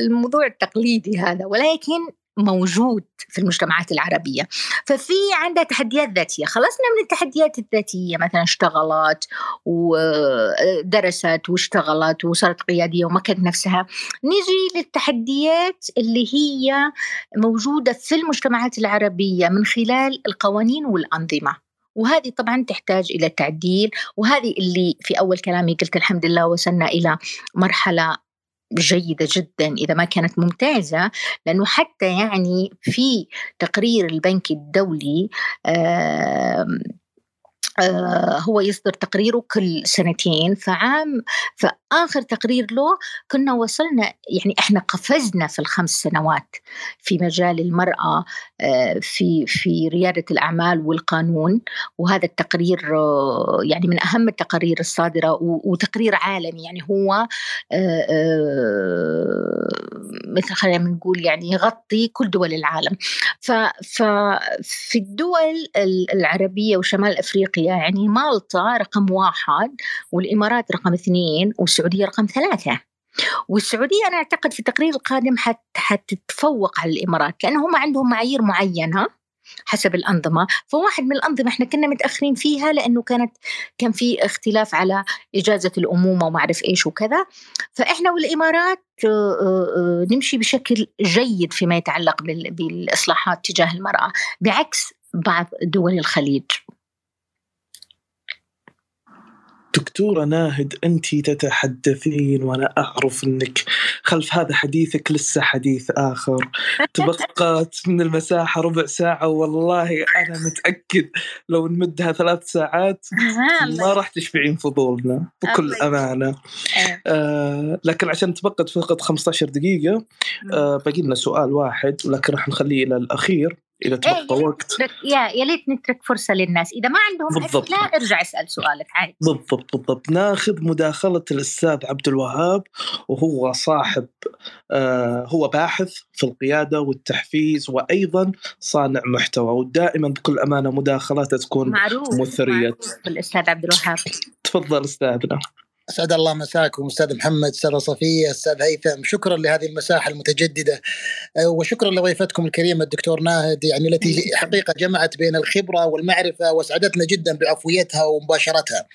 الموضوع التقليدي هذا. ولكن موجود في المجتمعات العربية. ففي عندها تحديات ذاتية. خلصنا من التحديات الذاتية مثلا اشتغلت ودرست واشتغلت وصارت قيادية ومكنت نفسها. نجي للتحديات اللي هي موجودة في المجتمعات العربية من خلال القوانين والأنظمة. وهذه طبعا تحتاج إلى تعديل وهذه اللي في أول كلامي قلت الحمد لله وصلنا إلى مرحلة جيدة جدا إذا ما كانت ممتازة لأنه حتى يعني في تقرير البنك الدولي هو يصدر تقريره كل سنتين فعام فآخر تقرير له كنا وصلنا يعني إحنا قفزنا في الخمس سنوات في مجال المرأة آه، في في ريادة الأعمال والقانون وهذا التقرير آه، يعني من أهم التقارير الصادرة وتقرير عالمي يعني هو مثل خلينا نقول يعني يغطي كل دول العالم. ففي الدول العربية وشمال أفريقيا يعني مالطا رقم واحد والإمارات رقم اثنين والسعودية رقم ثلاثة. والسعودية أنا أعتقد في التقرير القادم حت حتتفوق على الإمارات لأن هم عندهم معايير معينة حسب الأنظمة. فواحد من الأنظمة إحنا كنا متأخرين فيها لأنه كانت كان في اختلاف على إجازة الأمومة وما أعرف إيش وكذا. فإحنا والإمارات آه، آه، آه، نمشي بشكل جيد فيما يتعلق بالإصلاحات تجاه المرأة بعكس بعض دول الخليج. دكتورة ناهد أنت تتحدثين وأنا أعرف أنك خلف هذا حديثك لسه حديث آخر. تبقت من المساحة ربع ساعة والله أنا متأكد لو نمدها ثلاث ساعات ما راح تشبعين فضولنا بكل أمانة. إيه. آه لكن عشان تبقت فقط 15 دقيقة آه باقي لنا سؤال واحد ولكن راح نخليه إلى الأخير. إذا تبقى إيه وقت يا يا ليت نترك فرصة للناس. إذا ما عندهم بالضبط. لا ارجع اسأل سؤالك عادي. بالضبط بالضبط. ناخذ مداخلة الأستاذ عبد الوهاب وهو صاحب آه هو باحث في القيادة والتحفيز وأيضا صانع محتوى. ودائما بكل أمانة مداخلاته تكون معروف مثرية. معروف الاستاذ عبد الوهاب. تفضل أستاذنا. أسعد الله مساكم أستاذ محمد أستاذة صفية أستاذ هيثم. شكرا لهذه المساحة المتجددة. آه، وشكرا لضيفتكم الكريمة الدكتور ناهد يعني التي حقيقة جمعت بين الخبرة والمعرفة وأسعدتنا جدا بعفويتها ومباشرتها.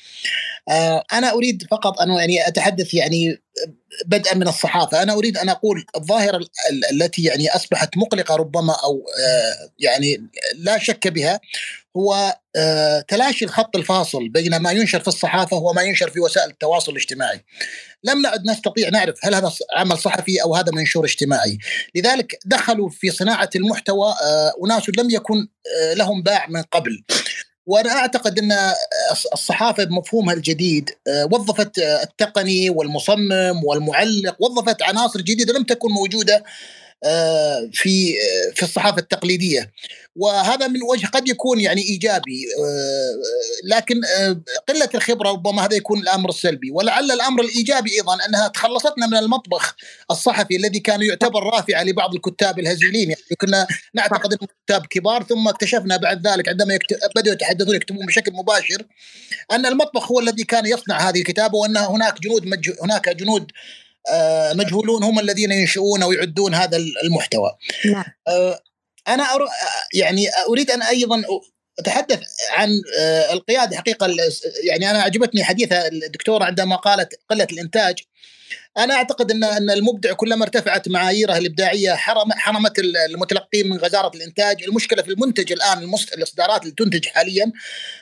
آه، أنا أريد فقط أن يعني أتحدث يعني بدءا من الصحافة، أنا أريد أن أقول الظاهرة التي يعني أصبحت مقلقة ربما أو آه، يعني لا شك بها. هو آه، تلاشي الخط الفاصل بين ما ينشر في الصحافة وما ينشر في وسائل التواصل الاجتماعي. لم نعد نستطيع نعرف هل هذا عمل صحفي أو هذا منشور اجتماعي. لذلك دخلوا في صناعة المحتوى أناس لم يكن لهم باع من قبل. وأنا أعتقد أن الصحافة بمفهومها الجديد آه، وظفت آه، التقني والمصمم والمعلق وظفت عناصر جديدة لم تكن موجودة آه، في في الصحافة التقليدية وهذا من وجه قد يكون يعني إيجابي لكن قلة الخبرة ربما هذا يكون الأمر السلبي ولعل الأمر الإيجابي أيضا أنها تخلصتنا من المطبخ الصحفي الذي كان يعتبر رافعة لبعض الكتاب الهزيلين يعني كنا نعتقد انهم كتاب كبار ثم اكتشفنا بعد ذلك عندما بدأوا يتحدثون يكتبون بشكل مباشر أن المطبخ هو الذي كان يصنع هذه الكتابه وأن هناك جنود. هناك جنود آه، مجهولون هم الذين ينشئون ويعدون هذا المحتوى نعم. آه، أنا أر... يعني أريد أن أيضا أتحدث عن آه، القيادة حقيقة يعني أنا عجبتني حديثها الدكتوره عندما قالت قلة الإنتاج أنا أعتقد ان إن المبدع كلما ارتفعت معاييره الإبداعية حرم حرمت المتلقين من غزارة الإنتاج، المشكلة في المنتج الآن الإصدارات اللي تنتج حاليا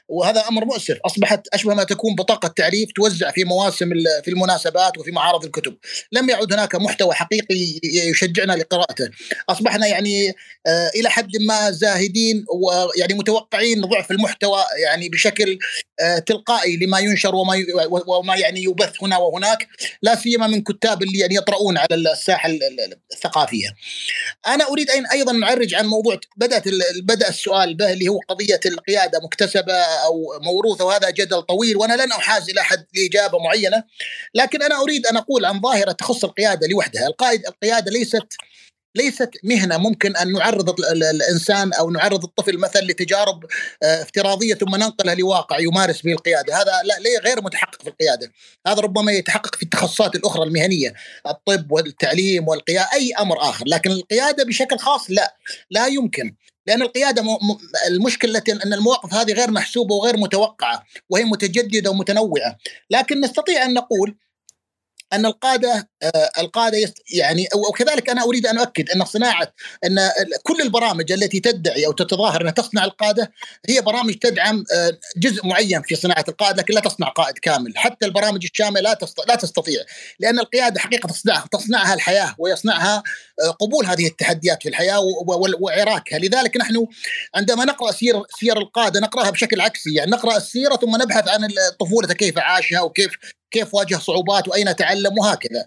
وهذا أمر مؤسف، أصبحت أشبه ما تكون بطاقة تعريف توزع في مواسم في المناسبات وفي معارض الكتب، لم يعد هناك محتوى حقيقي يشجعنا لقراءته، أصبحنا يعني آه، إلى حد ما زاهدين ويعني متوقعين ضعف المحتوى يعني بشكل آه، تلقائي لما ينشر وما وما يعني يبث هنا وهناك، لا سيما من كتاب اللي يعني يطرؤون على الساحة الثقافية. أنا أريد أيضا نعرج عن موضوع بدأت بدأ السؤال به اللي هو قضية القيادة مكتسبة أو موروثة وهذا جدل طويل وأنا لن أحاز إلى حد لإجابة معينة لكن أنا أريد أن أقول عن ظاهرة تخص القيادة لوحدها، القائد القيادة ليست ليست مهنة. ممكن أن نعرض الإنسان أو نعرض الطفل مثلا لتجارب آه، افتراضية ثم ننقلها لواقع يمارس به القيادة، هذا لا غير متحقق في القيادة، هذا ربما يتحقق في التخصصات الأخرى المهنية، الطب والتعليم والقيادة أي أمر آخر، لكن القيادة بشكل خاص لا لا يمكن. لأن القيادة. المشكلة أن المواقف هذه غير محسوبة وغير متوقعة وهي متجددة ومتنوعة، لكن نستطيع أن نقول أن القادة آه، القادة يعني وكذلك أنا أريد أن أؤكد أن صناعة أن كل البرامج التي تدعي أو تتظاهر انها تصنع القادة هي برامج تدعم آه، جزء معين في صناعة القائد لكن لا تصنع قائد كامل، حتى البرامج الشاملة لا لا تستطيع. لأن القيادة حقيقة تصنعها تصنعها الحياة ويصنعها آه، قبول هذه التحديات في الحياة وعراكها، لذلك نحن عندما نقرأ سير سير القادة نقرأها بشكل عكسي، يعني نقرأ السيرة ثم نبحث عن طفولته كيف عاشها وكيف كيف واجه صعوبات وأين تعلم؟ وهكذا.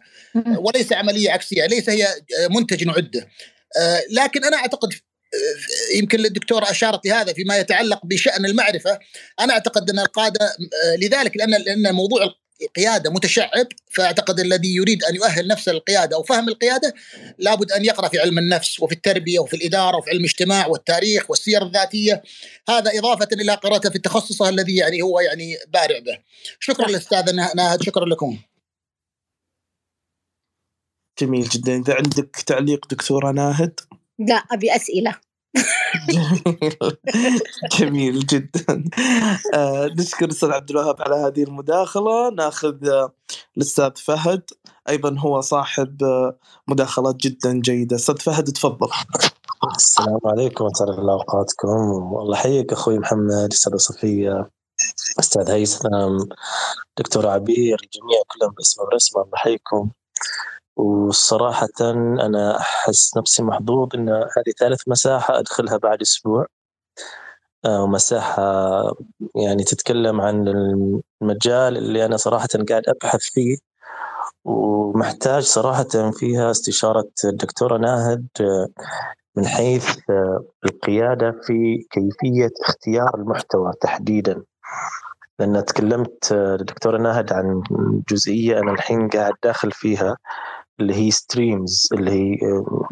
وليس عملية عكسية ليس هي منتج نعده. آه، لكن أنا أعتقد آه، يمكن الدكتورة أشارت لهذا فيما يتعلق بشأن المعرفة. أنا أعتقد أن القادة آه، لذلك لأن لأن موضوع القيادة متشعب فأعتقد الذي يريد أن يؤهل نفسه للقيادة أو فهم القيادة لابد أن يقرأ في علم النفس وفي التربية وفي الإدارة وفي علم الاجتماع والتاريخ والسير الذاتية. هذا إضافة إلى قراءته في تخصصه الذي يعني هو يعني بارع به. شكرا للأستاذ ناهد شكرا لكم. جميل جدا. إذا عندك تعليق دكتورة ناهد؟ لا أبي أسئلة. جميل جميل جدا. آه، نشكر الاستاذ عبد الوهاب على هذه المداخلة. نأخذ آه، الأستاذ فهد أيضا هو صاحب آه، مداخلات جدا جيدة. أستاذ فهد تفضل. السلام عليكم وسهلا الله أوقاتكم. والله حيك أخوي محمد أستاذ صفية أستاذ هيثم دكتور عبير الجميع كلهم باسم ورسمه الله يحييكم وصراحة أنا أحس نفسي محظوظ إن هذه ثالث مساحة أدخلها بعد أسبوع. آه، ومساحة يعني تتكلم عن المجال اللي أنا صراحة قاعد أبحث فيه. ومحتاج صراحة فيها استشارة الدكتورة ناهد آه، من حيث آه، القيادة في كيفية اختيار المحتوى تحديدا. لأن تكلمت الدكتورة ناهد عن جزئية أنا الحين قاعد داخل فيها. اللي هي ستريمز اللي هي آه،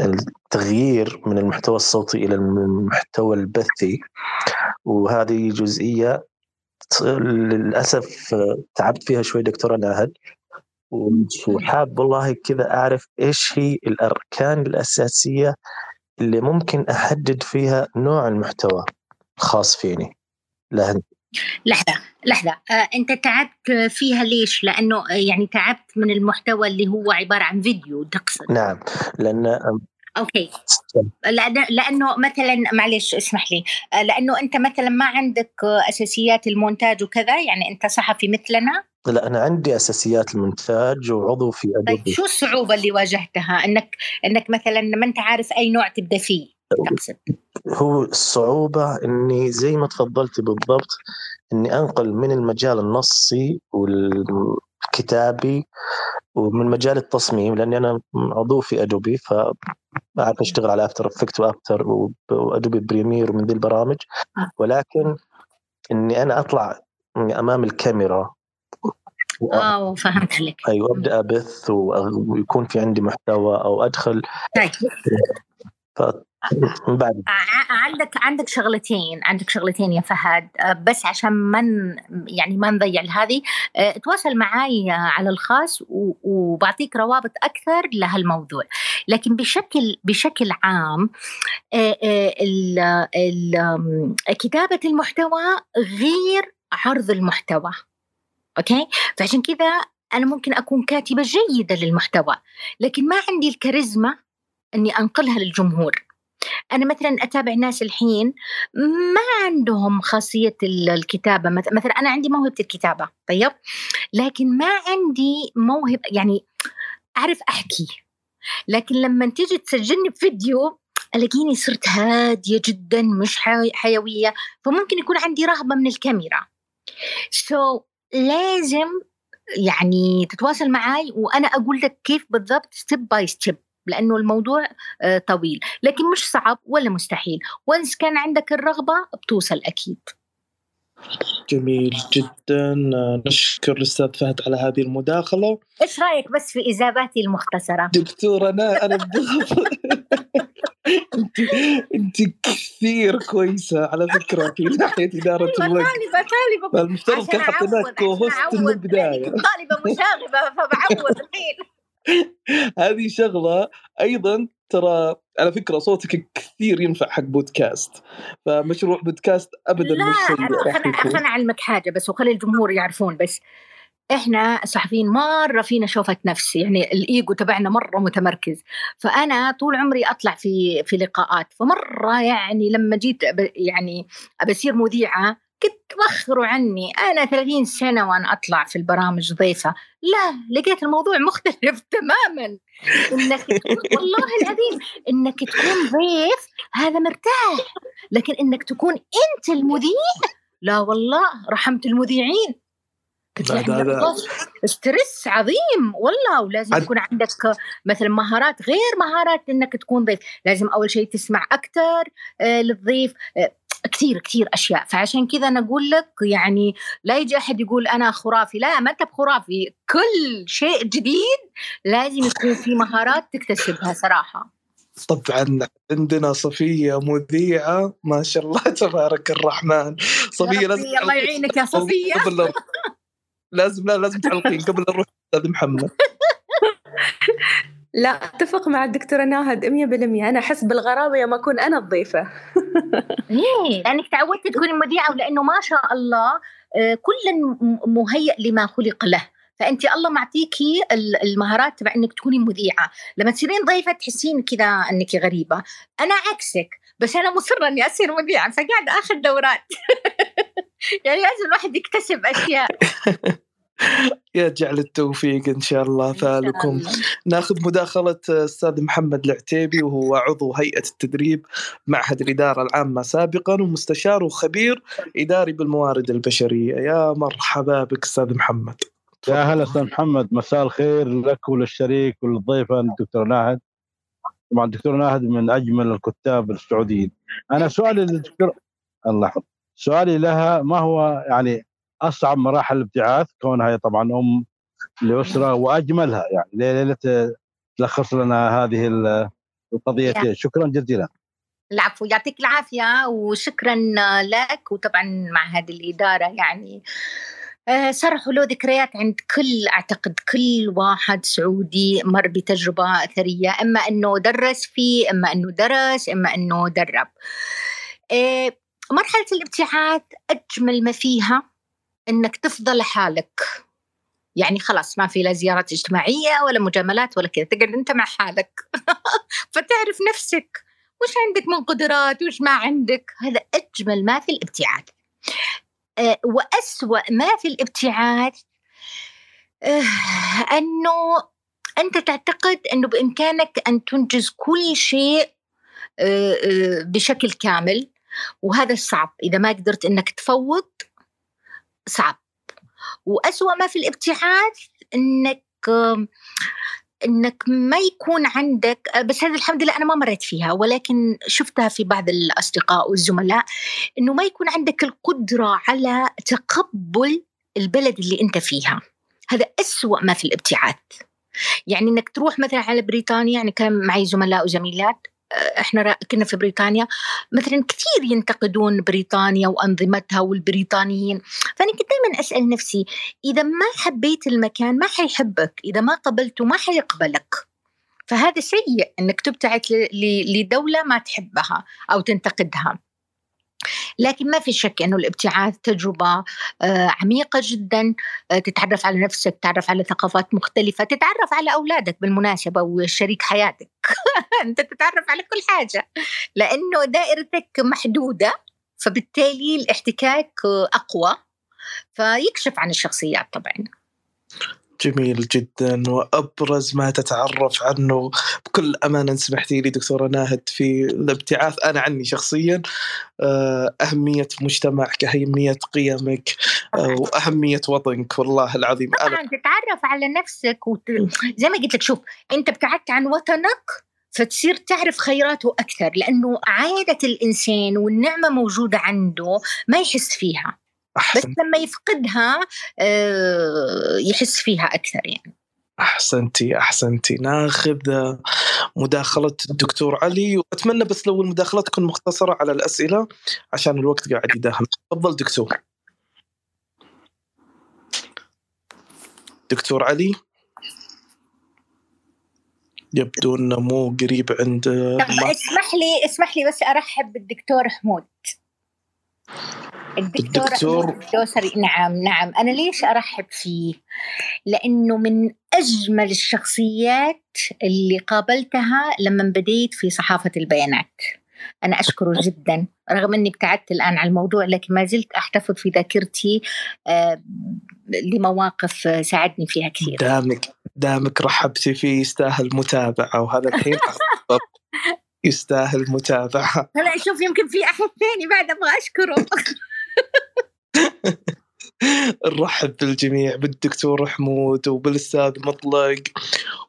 التغيير من المحتوى الصوتي إلى المحتوى البثي. وهذه جزئية للأسف آه، تعبت فيها شوي دكتوره ناهد وحاب والله كذا أعرف إيش هي الأركان الأساسية اللي ممكن أحدد فيها نوع المحتوى الخاص فيني. لهن لحظة. لحظة آه، أنت تعبت فيها ليش؟ لأنه آه، يعني تعبت من المحتوى اللي هو عبارة عن فيديو تقصد. نعم لأن okay. لأنه مثلا معلش اسمح لي آه، لأنه أنت مثلا ما عندك أساسيات المونتاج وكذا يعني أنت صحفي مثلنا؟ لا أنا عندي أساسيات المونتاج وعضو في Adobe. طيب شو الصعوبة اللي واجهتها؟ إنك إنك مثلا ما أنت عارف أي نوع تبدأ فيه. هو الصعوبة إني زي ما تفضلتي بالضبط إني أنقل من المجال النصي والكتابي ومن مجال التصميم لأني أنا عضو في Adobe فأعرف أشتغل على After Effects و After و Adobe Premiere ومن ذي البرامج. ولكن إني أنا أطلع أمام الكاميرا. آه فهمت عليك. أيوه ابدا أبث ويكون في عندي محتوى أو أدخل. طيب. عندك عندك شغلتين عندك شغلتين يا فهد. آه، بس عشان ما يعني ما نضيع هذه آه، تواصل معي على الخاص وبعطيك روابط أكثر لهالموضوع. لكن بشكل بشكل عام آه، كتابة المحتوى غير عرض المحتوى. أوكي؟ فعشان كذا أنا ممكن أكون كاتبة جيدة للمحتوى لكن ما عندي الكاريزما إني أنقلها للجمهور. أنا مثلا أتابع ناس الحين ما عندهم خاصية الكتابة مثلا أنا عندي موهبة الكتابة طيب؟ لكن ما عندي موهبه يعني أعرف أحكي. لكن لما تيجي تسجلني بفيديو ألاقيني صرت هادية جدا مش حيوية فممكن يكون عندي رهبة من الكاميرا. so, لازم يعني تتواصل معي وأنا أقول لك كيف بالضبط step by step لأنه الموضوع آه، طويل. لكن مش صعب ولا مستحيل. وانس كان عندك الرغبة بتوصل أكيد. جميل جدا. نشكر الأستاذ فهد على هذه المداخلة. إيش رأيك بس في إجاباتي المختصرة؟ دكتور أنا أنا أنت أنت كثير كويسة على فكره في ناحية إدارة الوقت. طالبة طالبة. المفترض كان حطيناك كوهوست من البداية. طالبة مشاغبة فبعوض الحين. هذه شغلة أيضا ترى على فكرة صوتك كثير ينفع حق بودكاست فمشروع بودكاست ابدا لا مش خليني أعلمك حاجة بس وخلي الجمهور يعرفون بس إحنا صحفيين مرة فينا شوفة نفس يعني الإيجو تبعنا مرة متمركز فأنا طول عمري أطلع في في لقاءات فمرة يعني لما جيت يعني ابى مذيعة كنت وخروا عني. أنا 30 سنة وأنا أطلع في البرامج ضيفة. لا لقيت الموضوع مختلف تماما. إنك تكون والله العظيم إنك تكون ضيف هذا مرتاح. لكن إنك تكون أنت المذيع لا والله رحمت المذيعين. هذا ستريس عظيم. والله ولازم يكون عندك مثلا مهارات غير مهارات إنك تكون ضيف. لازم أول شيء تسمع أكثر آه للضيف آه كثير كثير أشياء. فعشان كذا أنا أقول لك يعني لا يجي أحد يقول أنا خرافي. لا ما أنت بخرافي. كل شيء جديد لازم يكون في مهارات تكتسبها صراحة. طبعا عندنا صفية مذيعة. ما شاء الله تبارك الرحمن. صفية لازم الله يعينك يا صفية. قبل لازم لا لازم تعلقين. قبل نروح أستاذ محمد. لا أتفق مع الدكتورة ناهد 100% أنا أحس بالغرابة يوم أكون أنا الضيفة. ليه؟ لأنك تعودتي تكوني مذيعة ولأنه ما شاء الله آه، كل مهيئ لما خلق له. فأنت الله معطيكي المهارات تبع إنك تكوني مذيعة. لما تصيرين ضيفة تحسين كذا إنك غريبة. أنا عكسك بس أنا مصرة إني أصير مذيعة فقاعده آخذ دورات. يعني لازم الواحد يكتسب أشياء. يجعل التوفيق إن شاء الله فالكم. ناخذ مداخلة أستاذ محمد العتيبي وهو عضو هيئة التدريب معهد الإدارة العامة سابقا ومستشار وخبير إداري بالموارد البشرية. يا مرحبا بك أستاذ محمد. يا هلا أستاذ محمد مساء الخير لك وللشريك وللضيفة الدكتور ناهد. طبعا الدكتور ناهد من أجمل الكتاب السعوديين. أنا سؤالي للدكتور الله يحفظ سؤالي لها ما هو يعني أصعب مراحل الابتعاث كونها هي طبعا أم لأسرة وأجملها يعني. ليله تلخص لنا هذه القضيتين شكرا جزيلا. العفو يعطيك العافية وشكرا لك وطبعا مع هذه الإدارة يعني. آه، صار له ذكريات عند كل أعتقد كل واحد سعودي مر بتجربة أثرية إما إنه درس فيه إما إنه درس إما إنه درب. آه، مرحلة الابتعاث أجمل ما فيها إنك تفضل حالك. يعني خلاص ما في لا زيارات اجتماعية ولا مجاملات ولا كذا تقعد أنت مع حالك. فتعرف نفسك. وش عندك من قدرات؟ وش ما عندك؟ هذا أجمل ما في الابتعاث آه، وأسوأ ما في الابتعاث آه، أنه أنت تعتقد أنه بإمكانك أن تنجز كل شيء آه، بشكل كامل. وهذا صعب. إذا ما قدرت أنك تفوض صعب. وأسوأ ما في الابتعاث أنك إنك ما يكون عندك بس هذا الحمد لله أنا ما مريت فيها ولكن شفتها في بعض الأصدقاء والزملاء إنه ما يكون عندك القدرة على تقبل البلد اللي أنت فيها. هذا أسوأ ما في الابتعاث. يعني إنك تروح مثلا على بريطانيا يعني كان معي زملاء وزميلات إحنا كنا في بريطانيا مثلا كثير ينتقدون بريطانيا وأنظمتها والبريطانيين. فأنا كنت دائما أسأل نفسي إذا ما حبيت المكان ما حيحبك؟ إذا ما قبلته ما حيقبلك؟ فهذا سيء إنك تبتعد لدولة ما تحبها أو تنتقدها. لكن ما في شك إنه الابتعاث تجربة آه، عميقة جدا. آه، تتعرف على نفسك تتعرف على ثقافات مختلفة تتعرف على أولادك بالمناسبة وشريك حياتك. أنت تتعرف على كل حاجة. لأنه دائرتك محدودة فبالتالي الاحتكاك أقوى فيكشف عن الشخصيات طبعا. جميل جدا وأبرز ما تتعرف عنه بكل أمانة سمحتي لي دكتورة ناهد في الابتعاث. أنا عني شخصيا آه، أهمية مجتمعك اهميه قيمك آه، وأهمية وطنك والله العظيم. طبعا أنا... تتعرف على نفسك وت... زي ما قلت لك شوف أنت ابتعدت عن وطنك فتصير تعرف خيراته أكثر لأنه عادة الإنسان والنعمة موجودة عنده ما يحس فيها. أحسن. بس لما يفقدها آه، يحس فيها أكثر يعني. أحسنتي أحسنتي. ناخذ مداخلة الدكتور علي وأتمنى بس لو المداخلة تكون مختصرة على الأسئلة عشان الوقت قاعد يداهم تفضل دكتور. دكتور علي؟ يبدو إنه مو قريب عند اسمح لي اسمح لي بس أرحب بالدكتور حمود. الدكتور, الدكتور الدوسري نعم نعم. أنا ليش أرحب فيه؟ لأنه من أجمل الشخصيات اللي قابلتها لما بديت في صحافة البيانات. أنا أشكره جدا رغم أني ابتعدت الآن عن الموضوع لكن ما زلت أحتفظ في ذاكرتي آه، لمواقف ساعدني فيها كثير دامك دامك رحبتي فيه يستاهل متابعة وهذا الحين يستاهل متابعة هلا شوف يمكن في أحد ثاني بعد أبغى أشكره. نرحب بالجميع بالدكتور حمود وبالأستاذ مطلق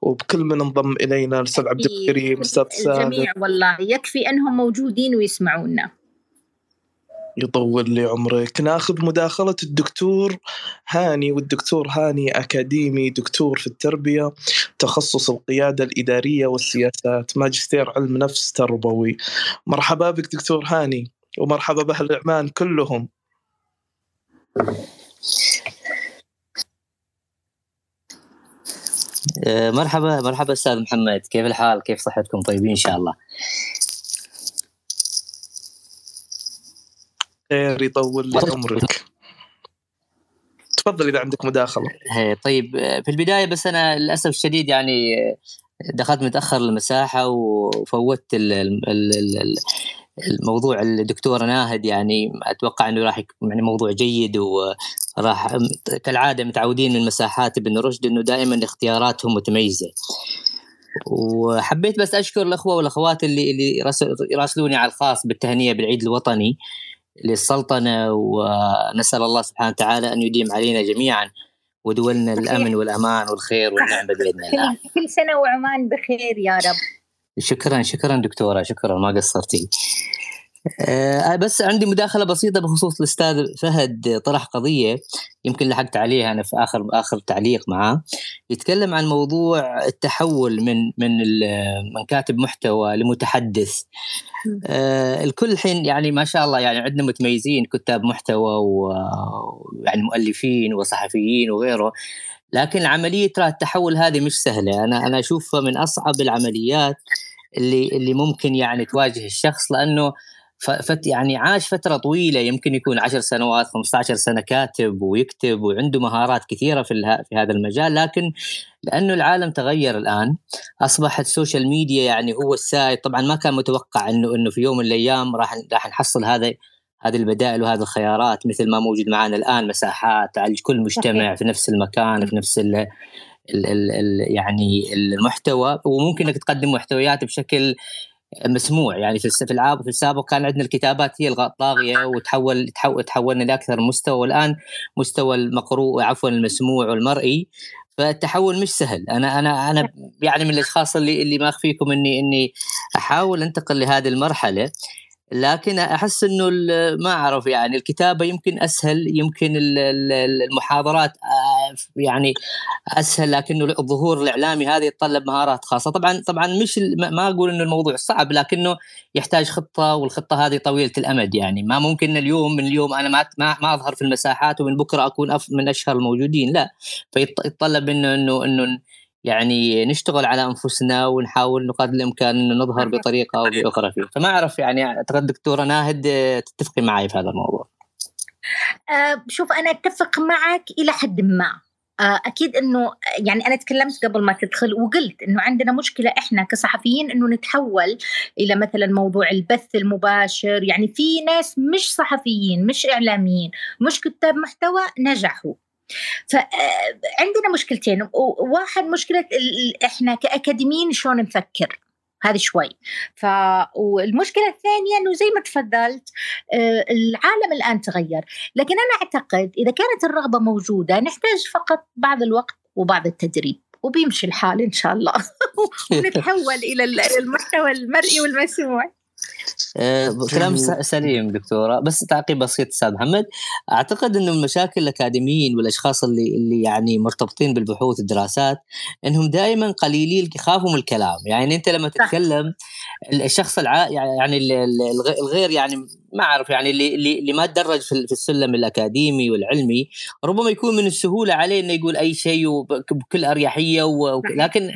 وبكل من انضم إلينا الأستاذ عبد الكريم الأستاذ سامي الجميع والله يكفي أنهم موجودين ويسمعونا. يطول لي عمرك ناخذ مداخلة الدكتور هاني والدكتور هاني أكاديمي دكتور في التربية تخصص القيادة الإدارية والسياسات ماجستير علم نفس تربوي. مرحبا بك دكتور هاني ومرحبا بأهل العمان كلهم. آه، مرحبا مرحبا أستاذ محمد. كيف الحال؟ كيف صحتكم؟ طيبين إن شاء الله. خير يطول لي عمرك. تفضل إذا عندك مداخلة. طيب في البداية بس أنا للأسف الشديد يعني دخلت متأخر المساحة وفوتت ال- ال- ال- ال- الموضوع الدكتور ناهد يعني أتوقع إنه راح يكون يعني موضوع جيد وراح كالعادة متعودين من مساحات ابن رشد إنه دائما اختياراتهم متميزة. وحبيت بس أشكر الأخوة والأخوات اللي اللي راسل- يراسلوني على الخاص بالتهنئة بالعيد الوطني. للسلطنة ونسأل الله سبحانه وتعالى أن يديم علينا جميعا ودولنا الامن والأمان والخير والنعمه بإذن الله. كل, سنة وعمان بخير يا رب شكرا شكرا دكتورة شكرا ما قصرتي. آه بس عندي مداخلة بسيطة بخصوص الأستاذ فهد طرح قضية يمكن لحقت عليها أنا في اخر آخر تعليق معاه. يتكلم عن موضوع التحول من من ال- من كاتب محتوى لمتحدث. آه الكل الحين يعني ما شاء الله يعني عندنا متميزين كتاب محتوى ويعني مؤلفين وصحفيين وغيره لكن عمليه ترى التحول هذه مش سهلة. أنا أنا أشوفها من أصعب العمليات اللي اللي ممكن يعني تواجه الشخص لأنه فت يعني عاش فترة طويلة يمكن يكون 10 سنوات 15 سنة كاتب ويكتب وعنده مهارات كثيرة في اله- في هذا المجال لكن لأنه العالم تغير الآن اصبح ال social media يعني هو السائد طبعا ما كان متوقع إنه إنه في يوم من الأيام راح راح نحصل هذا هذه البدائل وهذه الخيارات مثل ما موجود معنا الآن مساحات على كل مجتمع صحيح. في نفس المكان في نفس ال ال ال ال يعني المحتوى وممكن إنك تقدم محتويات بشكل مسموع. يعني في في العاب في السابق كان عندنا الكتابات هي الطاغيه وتحول تحول تحولنا لأكثر مستوى. والآن مستوى المقروء عفوا المسموع والمرئي. فالتحول مش سهل. أنا أنا أنا يعني من الأشخاص اللي اللي ما أخفيكم إني إني أحاول أنتقل لهذه المرحلة. لكن أحس إنه ما أعرف يعني الكتابة يمكن أسهل يمكن ال- ال- المحاضرات يعني أسهل لكنه الظهور الإعلامي هذا يتطلب مهارات خاصة. طبعا طبعا مش ما- أقول إنه الموضوع صعب لكنه يحتاج خطة والخطة هذه طويلة الأمد يعني. ما ممكن اليوم من اليوم أنا ما ما, أظهر في المساحات ومن بكرة أكون أف من أشهر الموجودين لا. فيتطلب إنه إنه إنه يعني نشتغل على أنفسنا ونحاول نقدر الإمكان إنه نظهر بطريقة أو بأخرى فيه. فما أعرف يعني أعتقد دكتورة ناهد تتفقي معي في هذا الموضوع. آه، شوف أنا أتفق معك إلى حد ما. آه، أكيد إنه يعني أنا تكلمت قبل ما تدخل وقلت إنه عندنا مشكلة إحنا كصحفيين إنه نتحول إلى مثلا موضوع البث المباشر. يعني في ناس مش صحفيين مش إعلاميين مش كتاب محتوى نجحوا. فعندنا مشكلتين. و- واحد مشكلة إحنا كأكاديميين شلون نفكر؟ هذه شوي. ف والمشكلة الثانية إنه زي ما تفضلت آه، العالم الآن تغير. لكن أنا أعتقد إذا كانت الرغبة موجودة نحتاج فقط بعض الوقت وبعض التدريب. وبيمشي الحال إن شاء الله. ونتحول إلى ال- المحتوى المرئي والمسموع. كلام جميل. س- سليم دكتورة بس تعقيب بسيط أستاذ محمد أعتقد إنه المشاكل الأكاديميين والأشخاص اللي اللي يعني مرتبطين بالبحوث والدراسات إنهم دائما قليلي يخافوا من الكلام يعني أنت لما. تتكلم الشخص الع... يعني ال- ال- الغ- الغير يعني ما أعرف يعني اللي اللي ما تدرج في ال- في السلم الأكاديمي والعلمي ربما يكون من السهولة عليه إنه يقول أي شيء وب- بكل أريحية و... لكن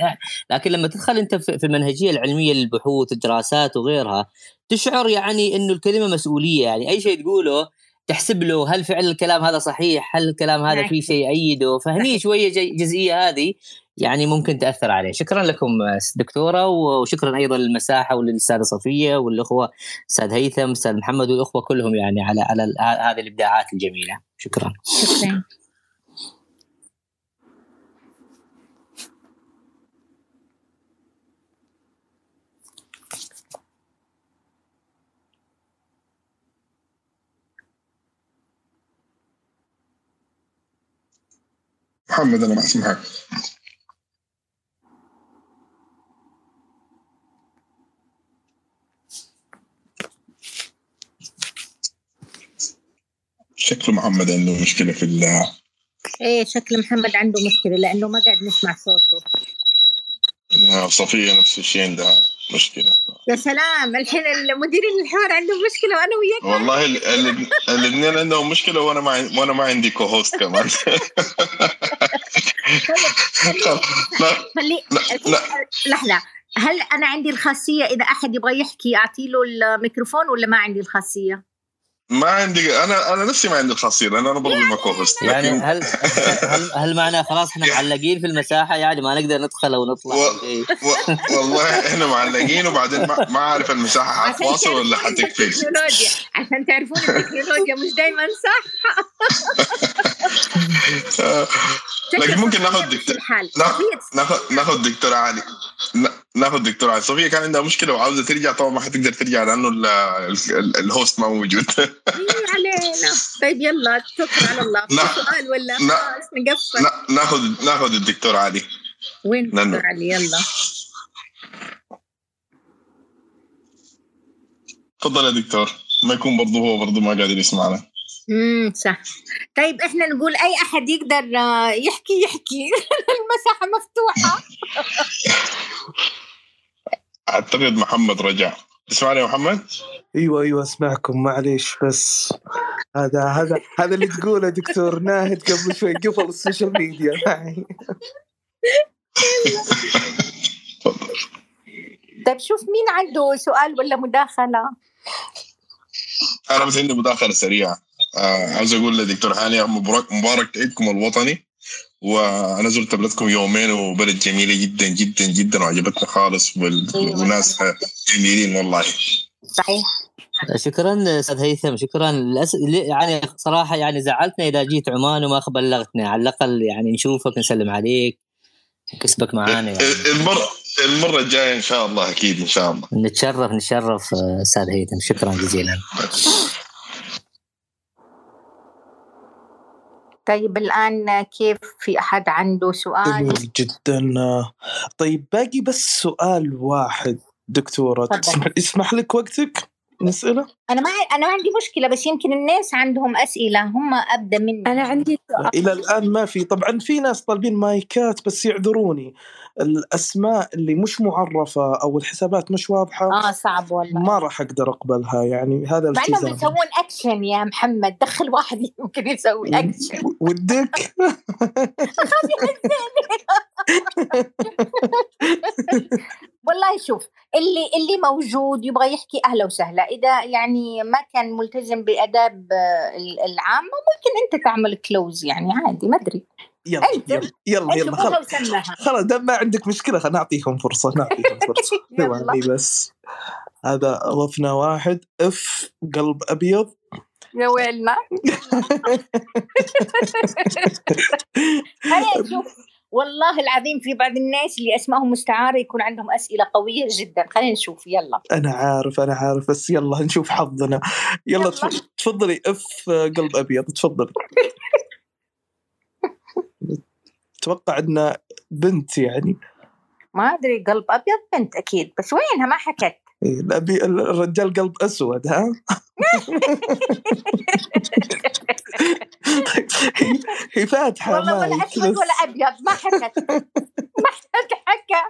لكن لما تدخل أنت في المنهجية العلمية للبحوث الدراسات وغيرها تشعر يعني إنه الكلمة مسؤولية يعني أي شيء تقوله تحسب له هل فعلا الكلام هذا صحيح هل الكلام هذا. فيه شيء يأيده فهني. شوية جزئية هذه يعني ممكن تأثر عليه. شكرا لكم دكتورة وشكرا أيضا للمساحة وللأستاذة صفية والأخوة أستاذ هيثم أستاذ محمد والأخوة كلهم يعني على على ال- هذه الإبداعات الجميلة. شكرا. شكرا. محمد أنا أسمعك. شكل محمد عنده مشكلة في ال إيه شكل محمد عنده مشكلة لأنه ما قاعد نسمع صوته. صفية نفس الشيء عندها مشكلة. يا سلام الحين المديرين الحوار عندهم مشكلة وأنا وياك. والله ال- ال- الاثنين عندهم مشكلة وأنا ما وأنا ما عندي كو هوست كمان. خلي لحظة هل أنا عندي الخاصية إذا أحد يبغى يحكي أعطي له الميكروفون ولا ما عندي الخاصية؟ ما عندي أنا أنا نفسي ما عندي الخاصيه لأن أنا برضه ما كوهست يعني لكن هل هل هل معناه خلاص إحنا معلقين في المساحة؟ يعني ما نقدر ندخل أو نطلع و... و... والله إحنا معلقين وبعدين ما, ما أعرف المساحة حتواصل ولا التكنولوجيا عشان تعرفون التكنولوجيا مش دائما صح. لكن ممكن ناخذ في دكتور ناخذ دكتور علي. ن- ناخذ دكتور علي. صفيه كان عندها مشكلة وعاوزة ترجع طبعا ما حتقدر ترجع لأنه ال... ال... الهوست ما موجود. إيه علينا. طيب يلا توكل على الله. في. سؤال ولا. خلاص نقفل؟ نا- ناخذ ناخذ الدكتور علي. وين ننو. دكتور علي؟ يلا. تفضل يا دكتور. ما يكون برضه هو برضه ما قادر يسمعنا. امم صح. طيب إحنا نقول أي أحد يقدر آه، يحكي يحكي. المساحة مفتوحة. أعتقد محمد رجع. تسمعني يا محمد؟ أيوه أيوه أسمعكم معليش بس هذا هذا هذا اللي تقوله دكتور ناهد قبل شوي قفل السوشيال ميديا. معي طيب شوف مين عنده سؤال ولا مداخلة؟ أنا بس عندي مداخلة سريعة. عاوز أقول لدكتور هاني مبارك مبارك عيدكم الوطني وأنا زرت بلدكم يومين وبلد جميلة جدا جدا جدا وعجبتني خالص أيوة. وناس جميلين والله. صحيح. شكرا أستاذ هيثم شكرا. للأس... يعني صراحة يعني زعلتنا إذا جيت عمان وما بلغتنا على الأقل يعني نشوفك نسلم عليك نكسبك معانا يعني. المره المرة الجاية إن شاء الله أكيد إن شاء الله. نتشرف نتشرف آه، أستاذ هيثم شكرا جزيلا. طيب الآن كيف في أحد عنده سؤال؟ جميل جدا. طيب باقي بس سؤال واحد دكتورة. تسمح يسمح لك وقتك؟ نسأله؟ أنا ما أنا ما عندي مشكلة بس يمكن الناس عندهم أسئلة هم ابدا مني. أنا عندي سؤال إلى الآن ما في. طبعا في ناس طالبين مايكات بس يعذروني. الأسماء اللي مش معرفة أو الحسابات مش واضحة آه صعب والله. ما راح أقدر أقبلها يعني هذا مع إنهم يسوون اكشن يا محمد. دخل واحد يمكن يسوي اكشن ودك؟ والله شوف اللي اللي موجود يبغى يحكي أهلا وسهلا. إذا يعني ما كان ملتزم بأداب العامه ممكن أنت تعمل close يعني عادي ما أدري. يلا يلا يلا, خلاص خلاص دام ما عندك مشكلة خل نعطيهم فرصة نعطيهم فرصة. ثواني بس. هذا أضفنا واحد. إف قلب أبيض. يا ويلنا هيا شوف والله العظيم في بعض الناس اللي أسمائهم مستعارة يكون عندهم أسئلة قوية جدا. خلينا نشوف يلا. أنا عارف أنا عارف بس يلا نشوف حظنا. يلا يلا. تف- تفضلي. إف قلب أبيض تفضلي. أتوقع إنها بنت يعني. ما أدري قلب أبيض بنت أكيد بس وينها؟ ما حكت. الأبي الرجال قلب أسود ها؟ هي- فاتحة والله ولا أسود. ولا أبيض ما حكت. ما حكى.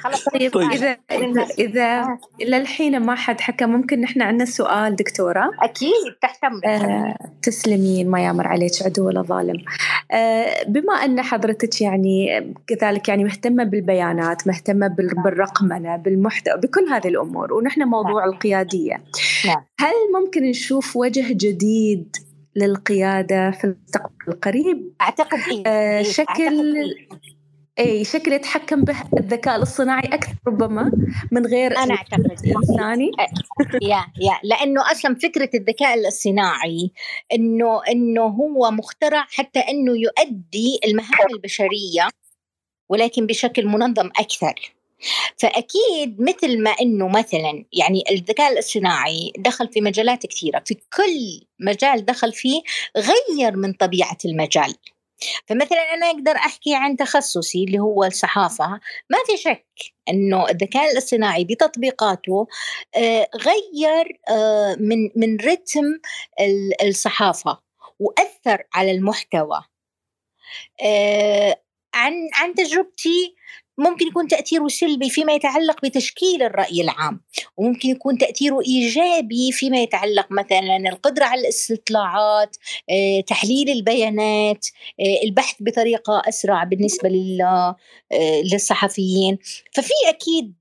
خلاص طيب طيب. إذا إذا آه. للحين ما حد حكى ممكن نحن عندنا سؤال دكتورة أكيد تحت امرك آه، تسلمين ما يامر عليك عدو ولا ظالم آه، بما أن حضرتك يعني كذلك يعني مهتمة بالبيانات مهتمة بال- بالرقمنة بالمحتوى بكل هذه الأمور ونحن موضوع القيادية نعم. هل ممكن نشوف وجه جديد للقيادة في المستقبل القريب أعتقد إيه. آه، إيه، شكل أعتقد إيه. أي شكل يتحكم به الذكاء الاصطناعي أكثر ربما من غير أنا أعتقد إيه. إنساني يا يا لأنه أصلا فكرة الذكاء الاصطناعي إنه إنه هو مخترع حتى إنه يؤدي المهام البشرية ولكن بشكل منظم أكثر فأكيد مثل ما إنه مثلا يعني الذكاء الاصطناعي دخل في مجالات كثيرة في كل مجال دخل فيه غير من طبيعة المجال فمثلا أنا أقدر أحكي عن تخصصي اللي هو الصحافة. ما في شك إنه الذكاء الاصطناعي بتطبيقاته آه، غير آه، من من رتم ال- الصحافة وأثر على المحتوى. آه، عن عن تجربتي ممكن يكون تأثيره سلبي فيما يتعلق بتشكيل الرأي العام وممكن يكون تأثيره إيجابي فيما يتعلق مثلا القدرة على الاستطلاعات آه، تحليل البيانات آه، البحث بطريقة أسرع بالنسبة آه، للصحفيين. ففي أكيد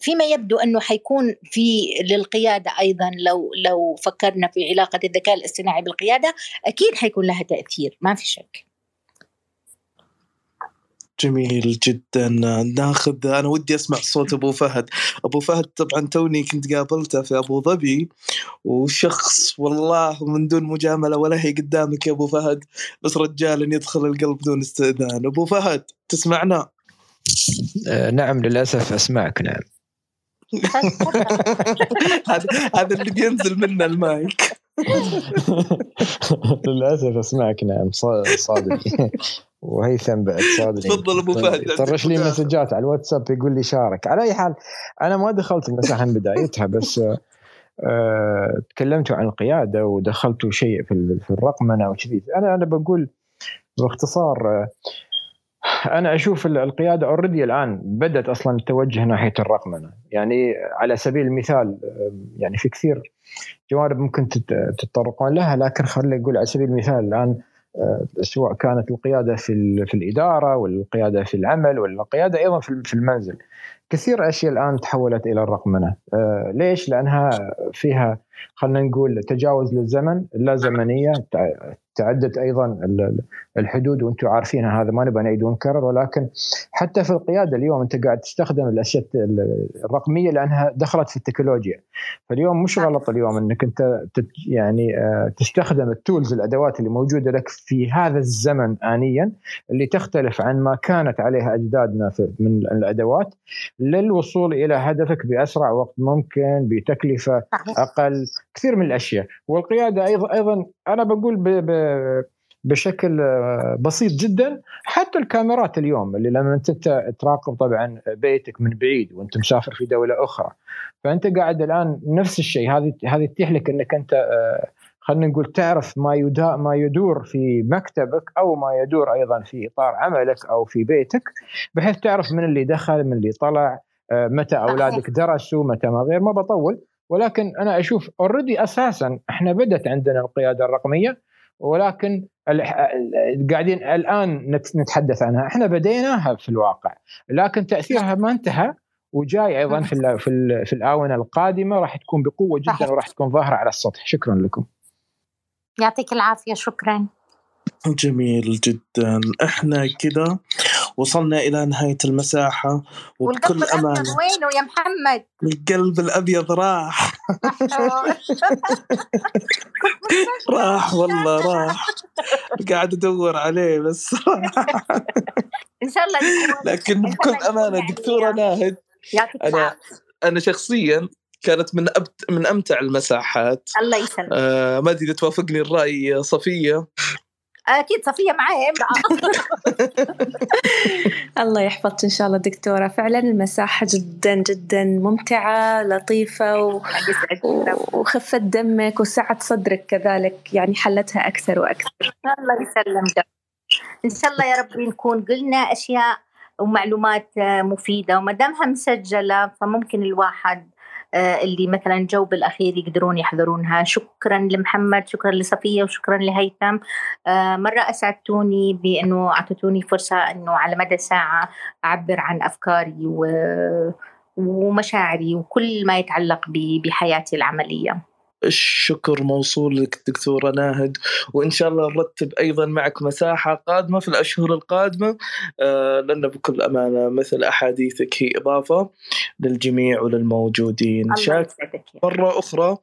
فيما يبدو أنه حيكون في للقيادة أيضا لو لو فكرنا في علاقة الذكاء الاصطناعي بالقيادة أكيد حيكون لها تأثير ما في شك. جميل جدا. ناخذ أنا ودي أسمع صوت أبو فهد. أبو فهد طبعا توني كنت قابلته في أبو ظبي وشخص والله من دون مجاملة ولا هي قدامك يا أبو فهد بس رجال يدخل القلب بدون استئذان. أبو فهد تسمعنا؟ آه نعم للأسف أسمعك نعم. هذا هذا اللي بينزل منه المايك. للأسف أسمعك نعم صادق. وهيثم بعد صادق. تفضل أبو فهد. طرش لي مسجات على الواتساب يقول لي شارك. على أي حال أنا ما دخلت المساحة من بدايتها بس أه تكلمتوا عن القيادة ودخلتوا شيء في في الرقمنه وكذي أنا أنا بقول باختصار أه أنا أشوف القيادة اوريدي الآن بدأت أصلا تتوجه ناحية الرقمنه يعني على سبيل المثال يعني في كثير جوانب ممكن تتطرقون لها لكن خلينا نقول على سبيل المثال الآن آه، سواء كانت القيادة في في الإدارة ولا القياده في العمل ولا القياده أيضا في المنزل. كثير أشياء الآن تحولت إلى الرقمنة. آه، ليش؟ لأنها فيها خلينا نقول تجاوز للزمن لا زمنية تعدت أيضا الحدود وأنتم عارفين هذا ما نبغى نعيد ونكرر ولكن حتى في القيادة اليوم أنت قاعد تستخدم الاشياء الرقمية لأنها دخلت في التكنولوجيا. فاليوم مش غلط اليوم أنك أنت يعني آه، تستخدم التولز الأدوات اللي موجودة لك في هذا الزمن انيا اللي تختلف عن ما كانت عليها أجدادنا من الأدوات للوصول إلى هدفك بأسرع وقت ممكن بتكلفة أقل كثير من الأشياء. والقيادة أيضا أيضا أنا بقول ب ب بشكل بسيط جدا. حتى الكاميرات اليوم اللي لما أنت تراقب طبعا بيتك من بعيد وأنت مسافر في دولة أخرى فأنت قاعد الآن نفس الشيء. هذه هذه تتيح لك إنك أنت خلينا نقول تعرف ما يدا ما يدور في مكتبك أو ما يدور أيضا في إطار عملك أو في بيتك بحيث تعرف من اللي دخل من اللي طلع متى أولادك درسوا متى ما غير. ما بطول. ولكن أنا أشوف اوريدي أساسا إحنا بدت عندنا القيادة الرقمية ولكن قاعدين الآن نتحدث عنها. إحنا بديناها في الواقع لكن تأثيرها ما انتهى وجاي أيضا في في, في الآونة القادمة راح تكون بقوة جدا وراح تكون ظاهرة على السطح. شكرا لكم. يعطيك العافية. شكرا. جميل جدا. إحنا كذا وصلنا إلى نهاية المساحة وبكل أمانة. وينه يا محمد؟ القلب الأبيض راح. راح والله راح. قاعد أدور عليه بس إن شاء الله لكن بكل أمانة دكتورة ناهد أنا أنا شخصيا كانت من أبت من أمتع المساحات. الله يسلمك. آه ما أدري إذا توافقني الرأي صفية. أكيد صفية معايا الله يحفظك إن شاء الله دكتورة. فعلا المساحة جدا جدا ممتعة لطيفة و... وخفت دمك وسعت صدرك كذلك يعني حلتها أكثر وأكثر. الله يسلمك. إن شاء الله يا رب نكون قلنا أشياء ومعلومات مفيدة وما دامها مسجلة فممكن الواحد اللي مثلا جو بالأخير يقدرون يحضرونها. شكرا لمحمد شكرا لصفية وشكرا لهيثم. آه، مرة أسعدتوني بأنه أعطيتوني فرصة أنه على مدى ساعة أعبر عن أفكاري ومشاعري وكل ما يتعلق بحياتي العملية. الشكر موصول لك دكتورة ناهد وإن شاء الله نرتب أيضا معك مساحة قادمة في الأشهر القادمة آه لأن بكل أمانة مثل أحاديثك هي إضافة للجميع وللموجودين. شاك مرة أخرى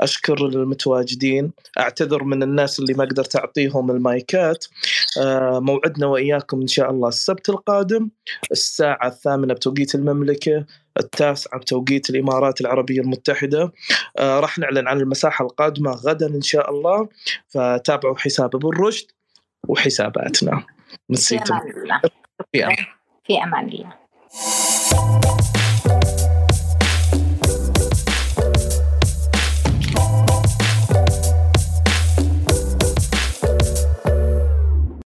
أشكر المتواجدين أعتذر من الناس اللي ما قدرت أعطيهم المايكات آه موعدنا وإياكم إن شاء الله السبت القادم الساعة الثامنة بتوقيت المملكة التاسعة بتوقيت الإمارات العربية المتحدة. آه راح نعلن عن المساحة القادمة غدا إن شاء الله. فتابعوا حساب أبو الرشد وحساباتنا. في أمان الله. في أمان الله.